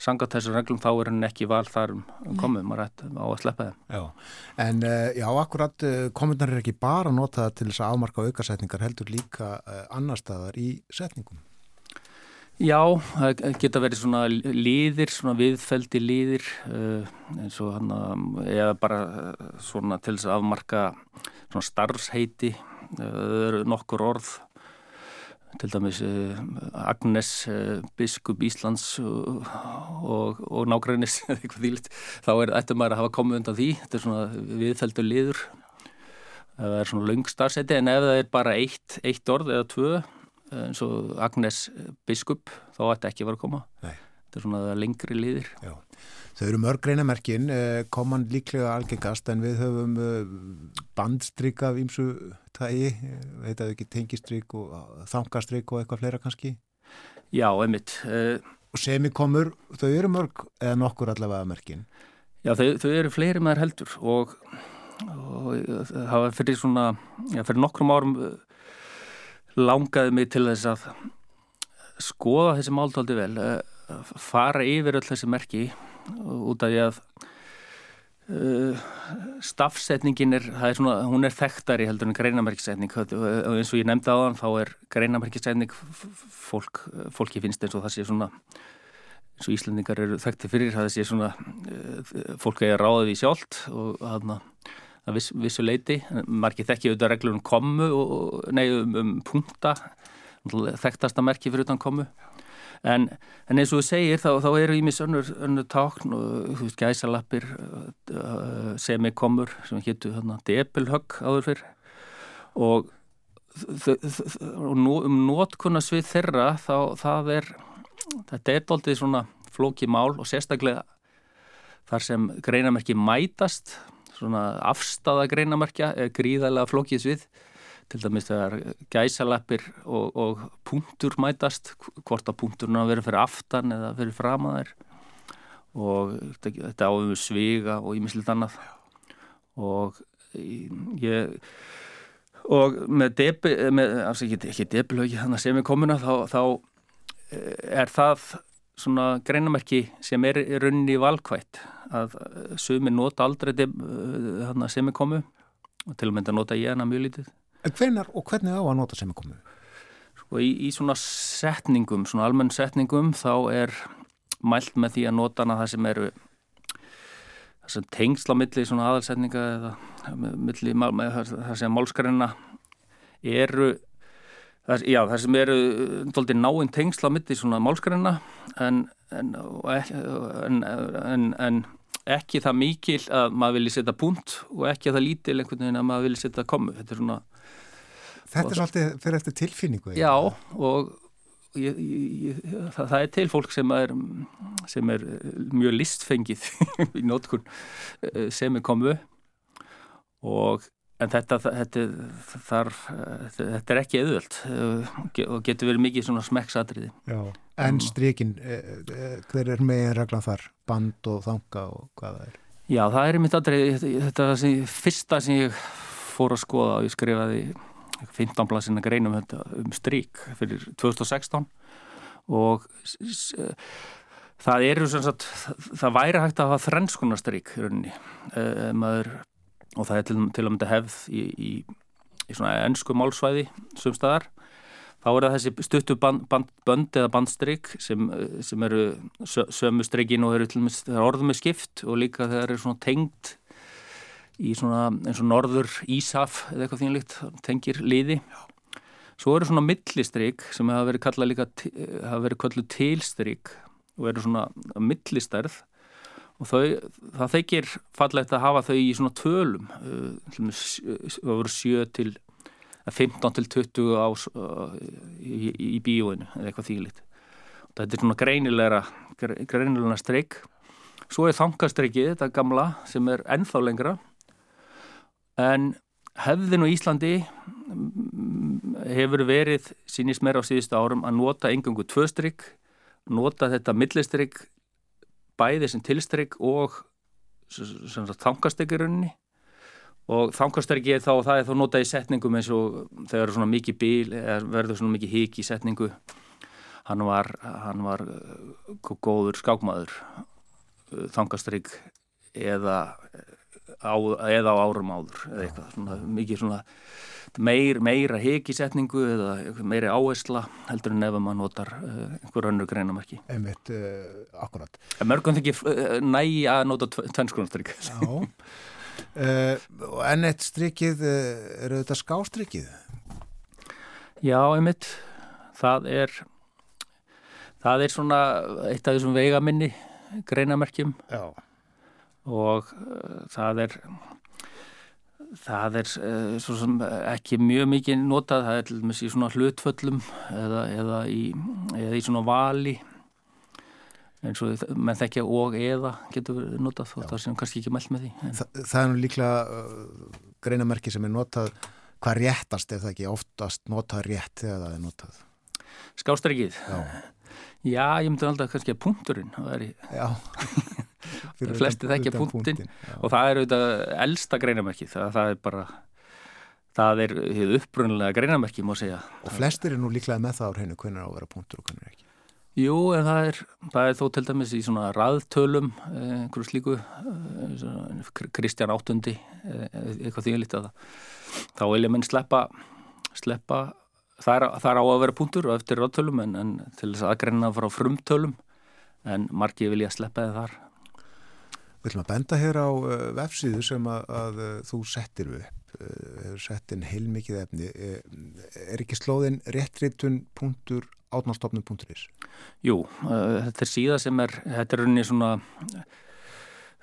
sangat þessum reglum þá er hann ekki val þar um komið, maður ætti á að sleppa þeim. Já, en uh, já, akkurat komentar er ekki bara notaða til þess að afmarka aukasetningar heldur líka annar staðar í setningum Já, það geta verið svona líðir, svona viðfeldi líðir uh, eins og hann að eða bara uh, svona til þess að afmarka svona starfsheiti uh, það eru nokkur orð. Til dæmis Agnes biskup Íslands og, og nágrænis eitthvað þýlitt, þá er þetta maður að hafa komið undan því, þetta er svona viðfeldu líður það er svona löng starfsheiti en ef það er bara eitt, eitt orð eða tvö eins og Agnes biskup þá ætti ekki að vera að koma Nei. þetta er svona lengri liðir Já. Þau eru mörg greinamerkin, eh, koman líklega algengast en við höfum eh, bandstrykk af ímsu tægi, heitaðu ekki tengistrykk og þangastrykk og eitthvað fleira kannski. já, einmitt uh, Og semikomur, þau eru mörg eða nokkur allavega merkin. já, þau, þau eru fleiri með þær heldur og, og það var fyrir svona já, fyrir nokkrum árum langaði mig til þess að skoða þessi máltaldi vel uh, fara yfir öll þessi merki út af því að uh, stafsetningin er, er svona, hún er þekktari heldur en greinamerkisetning og eins og ég nefndi á þann þá er greinamerkisetning fólk, fólki finnst eins og það sé svona eins og Íslandingar eru þekkti fyrir það sé svona uh, fólk er ráðið í sjálft og þarna að viss, vissu leiti, margir þekki auðvitað reglur um komu nei um, um punta þekktasta merki fyrir utan komu en, en eins og þú segir þá, þá eru ímis önnur, önnur tákn og gæsalappir uh, semikomur sem héttu debelhögg áður fyrr. Og, um nótkunna svið þeirra þá það er þetta er doldið svona flóki mál og sérstaklega þar sem greinamerki mætast svona afstafa greinamerkja er gríðarlega flókið svið. Til dæmis þegar gæsalappir og, og punktur mætast hvort að punkturna verður fyrir aftan eða fyrir framaðar og þetta áfum við sviga og ímislit annað. Og ég og með debi, alveg ekki, debilögi þannig að sem er komuna þá, þá er það svona greinamerki sem er í rauninni valkvætt að sumi nota aldrei deb, sem er komu og til og með þetta nota ég hana mjög lítið En hvenar og hvernig á að nota sem er komið? Sko í, í svona setningum, svona almenn setningum þá er mælt með því að nota hana það sem eru það sem tengsla milli svona aðalsetninga eða milli það sem málskarina eru það, já, það sem eru náinn tengsla milli svona málskarina en en, en, en, en ekki það mikil að maður vilja setja punkt og ekki það lítil einhvern veginn að maður vilja setja komu þetta er svona Þetta er svolítið fyrir eftir tilfinningu Já og ég, ég, það, það er til fólk sem er, sem er mjög listfengið í nótkun sem er komu og en þetta, þetta, þarf, þetta er ekki eðvöld og getur verið mikið svona smekksatriði Já, en strykin hver er megin reglan þar? Band og þanga og hvað það er? Já, það er mitt aðrið þetta er það fyrsta sem ég fór að skoða og ég skrifaði 15 blassina greinum um strík fyrir 2016 og það eru sagt, það væri hægt að hafa þrennskunar strík uh, maður, og það er til, til að mynda hefð í, í, í svona ennsku málsvæði sumstaðar þá er það þessi stuttu band, band, bönd eða bandstrík sem, sem eru sömu stríkin og með orðum með skipt og líka þegar eru svona tengt í svona eins og norður Ísaf eða eitthvað þínlíkt, tengir liði. Svo eru svona millistryk sem hafa verið kallað líka, hafa verið kallað tilstryk og eru svona millistærð og þau, það þykir fallegt að hafa þau í svona tölum, það voru 7 til 15 til 20 ás í, í bíóinu eða eitthvað þínlíkt. Þetta er svona greinilega, greinilega stryk. Svo er þangastrykið, þetta gamla, sem er ennþá lengra en hefðin og Íslandi hefur verið sínist mér á síðustu árum að nota engangu tvö stryk, nota þetta millistrygg bæði sem tilstrygg og þangastyggirunni og þangastryggi er þá það er þá notað í setningum eins og þegar svona mikið bíl verður svona mikið hík í setningu. Hann var, hann var góður skákmaður þangastrygg eða á, eða á árum áður eða eitthvað, svona, mikið svona meir, meira heikisetningu eða meiri áhersla heldur en ef maður notar uh, einhver önnur greinamerki. Einmitt, uh, akkurat. En mörgum þykir uh, nægi að nota og enn eitt strikið, uh, eru þetta skástrikið? Já, einmitt. Það er, það er svona eitt af þessum veigaminni greinamerkjum Já. Og uh, það er það er uh, svo sem ekki mjög mikið notað, það er til dæmis í svona hlutföllum eða, eða, í, eða í svona vali eins og menn þekkja og eða getur notað og það sem kannski ekki mælt með því Þa, það er nú líklega uh, greinamerki sem er notað hvað réttast ef það ekki oftast notað rétt þegar það er notað. Skástríkið Já. Já, ég myndi alltaf kannski að punkturinn Já. Utan- þekkja Já. og það er auðvitað elsta greinamerki það, það er bara það er hið upprunnilega greinamerki má segja Og flestir er nú líklega með það á hreinu hvernig á að vera punktur og hvernig ekki. Jú, en það er, það er þó til dæmis í svona raðtölum eh, einhverju slíku eh, Kristján áttundi eh, eitthvað því lítið að það þá vilja menn sleppa sleppa það er, það er á að vera punktur og eftir raðtölum en, en til þess að aðgreina frá frumtölum en margi vilja sleppa þið þar Við ætlum að benda hér á uh, vefsíðu sem að, að uh, þú settir upp, uh, hefur sett inn heilmikið efni. Er ekki slóðin réttritun.átnastofnun.is? Jú, þetta er síða sem er, þetta er rauninni svona,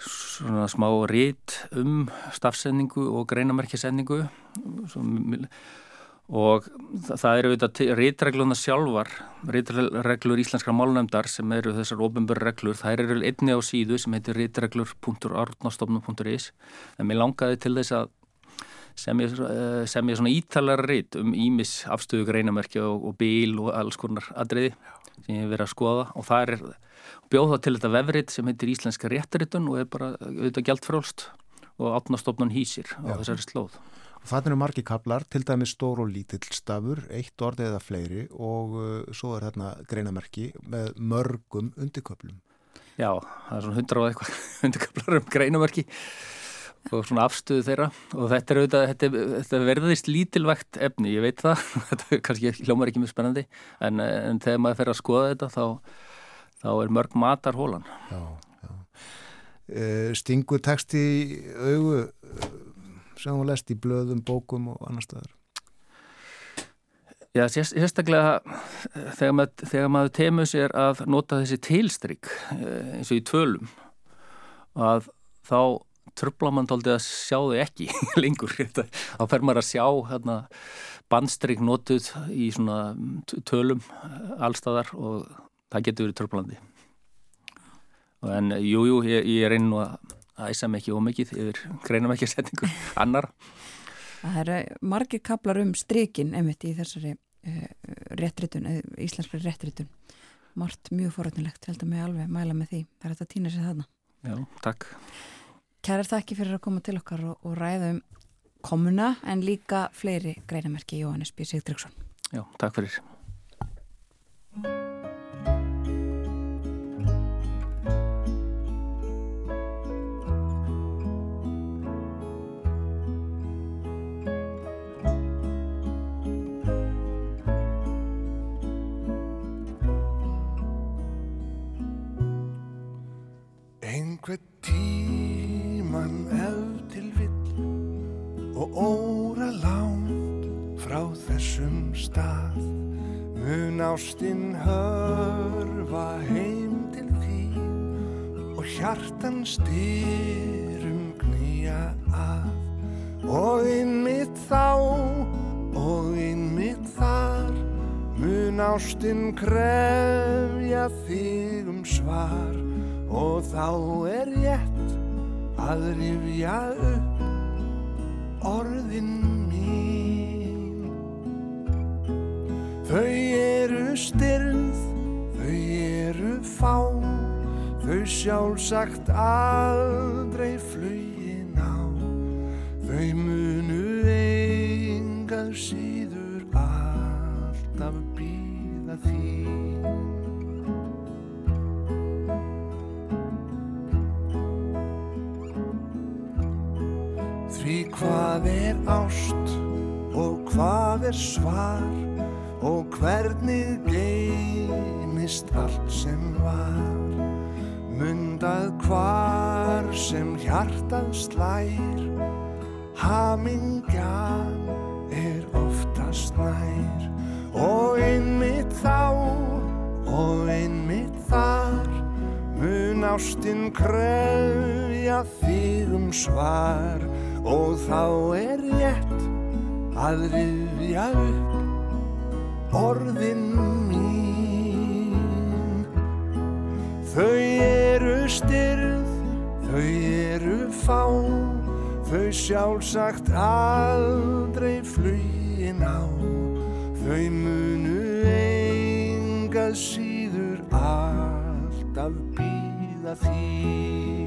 svona smá rít um stafsendingu og greinamerkisendingu og það, eru auðvitað rítregluna sjálfar, rítreglur íslenskra málnefndar sem eru þessar ofinböru reglur, það eru einni á síðu sem heitir rítreglur.arnastofnum.is en mér langaði til þess að sem ég, eh, sem ég svona ítalara rít um ímis afstöðu greinamerkja og, og bíl og alls konar atriði sem ég hef verið að skoða og það er bjóð það til þetta vefrit sem heitir Íslenska réttaritun og er bara auðvitað gjaldfrálst og átnastofnun hýsir á Já. þessari slóð. Og það eru margi kaplar, til dæmis stór og lítill stafur, eitt orði eða fleiri og uh, svo er þarna greinamerki með mörgum undirköplum. Já, það er svona hundra og eitthvað undirkaplar um greinamerki og svona afstöðu þeirra og þetta er auðvitað, þetta, þetta verðist lítilvægt efni, ég veit það, þetta kannski hljómar ekki mjög spennandi en, en þegar maður fer að skoða þetta þá, þá er mörg matar hólan. Já, já. Uh, stingur text í augu uh, sem þú lest í blöðum, bókum og annar staðar. Já, sérst, sérstaklega eh, þegar maður, þegar maður temur sér að nota þessi tilstrykk eh, eins og í tölum að þá tröfla mann tóldi að sjá þau ekki lengur. Þá fer maður að sjá hérna, bandstrykk notuð í svona tölum eh, allstaðar og það getur verið tröflandi. En jújú, jú, ég, ég reyni nú að æsa mig ekki ómikið yfir greinum ekki setningu annar. Það eru margir kaplar um strykin einmitt í þessari uh, réttritun, uh, íslenskri réttritun. Mart mjög forrætnilegt, held að mig alveg mæla með því. Það er þetta að týna sér þarna. Já, takk. Kærar þakki fyrir að koma til okkar og, og ræða um komuna en líka fleiri greinamerki Jóhannes B. Sigdriksson. Já, takk fyrir. Óra langt frá þessum stað. Mun ástinn hörfa heim til þín og hjartan styrum knýja að. Og innmitt þá og innmitt þar mun ástinn krefja þig um svar. Og þá er rétt að rifja upp orðin mín. Þau eru styrð þau eru fá þau sjálfsagt aldrei flugin á. Þau munu engað síður ást og hvað er svar og hvernig geymist allt sem var? Mundað hvar sem hjartað slær hamingjan er oftast nær. Og einmitt þá og einmitt þar mun ástinn kröfja þig um svar og þá er rétt að rifja upp orðin mín. Þau eru styrð þau eru fá þau sjálfsagt aldrei flugin á. Þau munu engað síður alltaf býða þín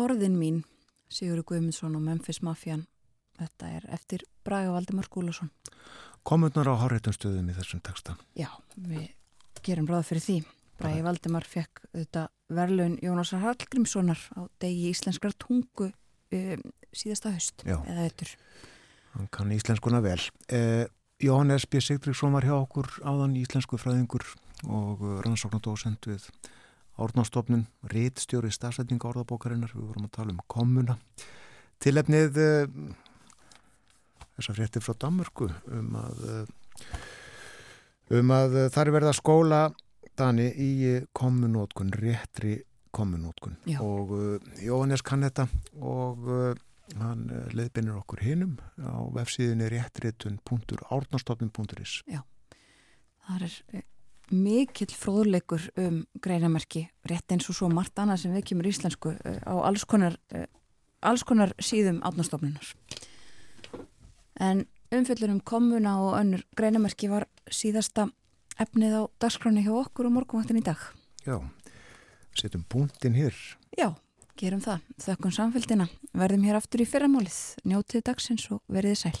Orðin mín, Sigur Guðmundsson og Memphis Mafjan. Þetta er eftir Braga Valdimar Skúlason. Komurnar á háréttumstöðum í þessum texta. Já, við gerum ráða fyrir því. Bragi Valdimar fekk þetta verlaun Jónasar Hallgrímssonar á degi íslenskrar tungu um, síðasta höst Já. eða öttur. Hann kann íslenskuna vel. Eh, Jóhannes B. Sigdriksson var hjá okkur áðan íslensku fræðingur og uh, rannsóknardósend við Árnastofnun, rítstjóri stafsætninga orðabókarinnar, við vorum að tala um kommuna. Tilefnið uh, þessar fréttir frá Danmörku um að, uh, um að uh, þar er verið að skóla Dani í kommunótkun, réttri kommunótkun Já. og uh, Jóhannes kann þetta og uh, hann uh, leiðbeinir okkur hinum á vefsíðinni réttritun.árnastofnun.is Það er eh, mikill fróðleikur um greinamerki, rétt eins og svo margt annað sem við kemur íslensku eh, á alls konar, eh, alls konar síðum átnastofnunar. En umfjöllur um komuna og önnur greinamerki var síðasta efnið á dagskráni hjá okkur og morgunvaktin í dag. Já, setjum punktinn hér Já, gerum það. Þökkum samfélgina. Verðum hér aftur í fyrramálið. Njótið dagsins og verðið sæl.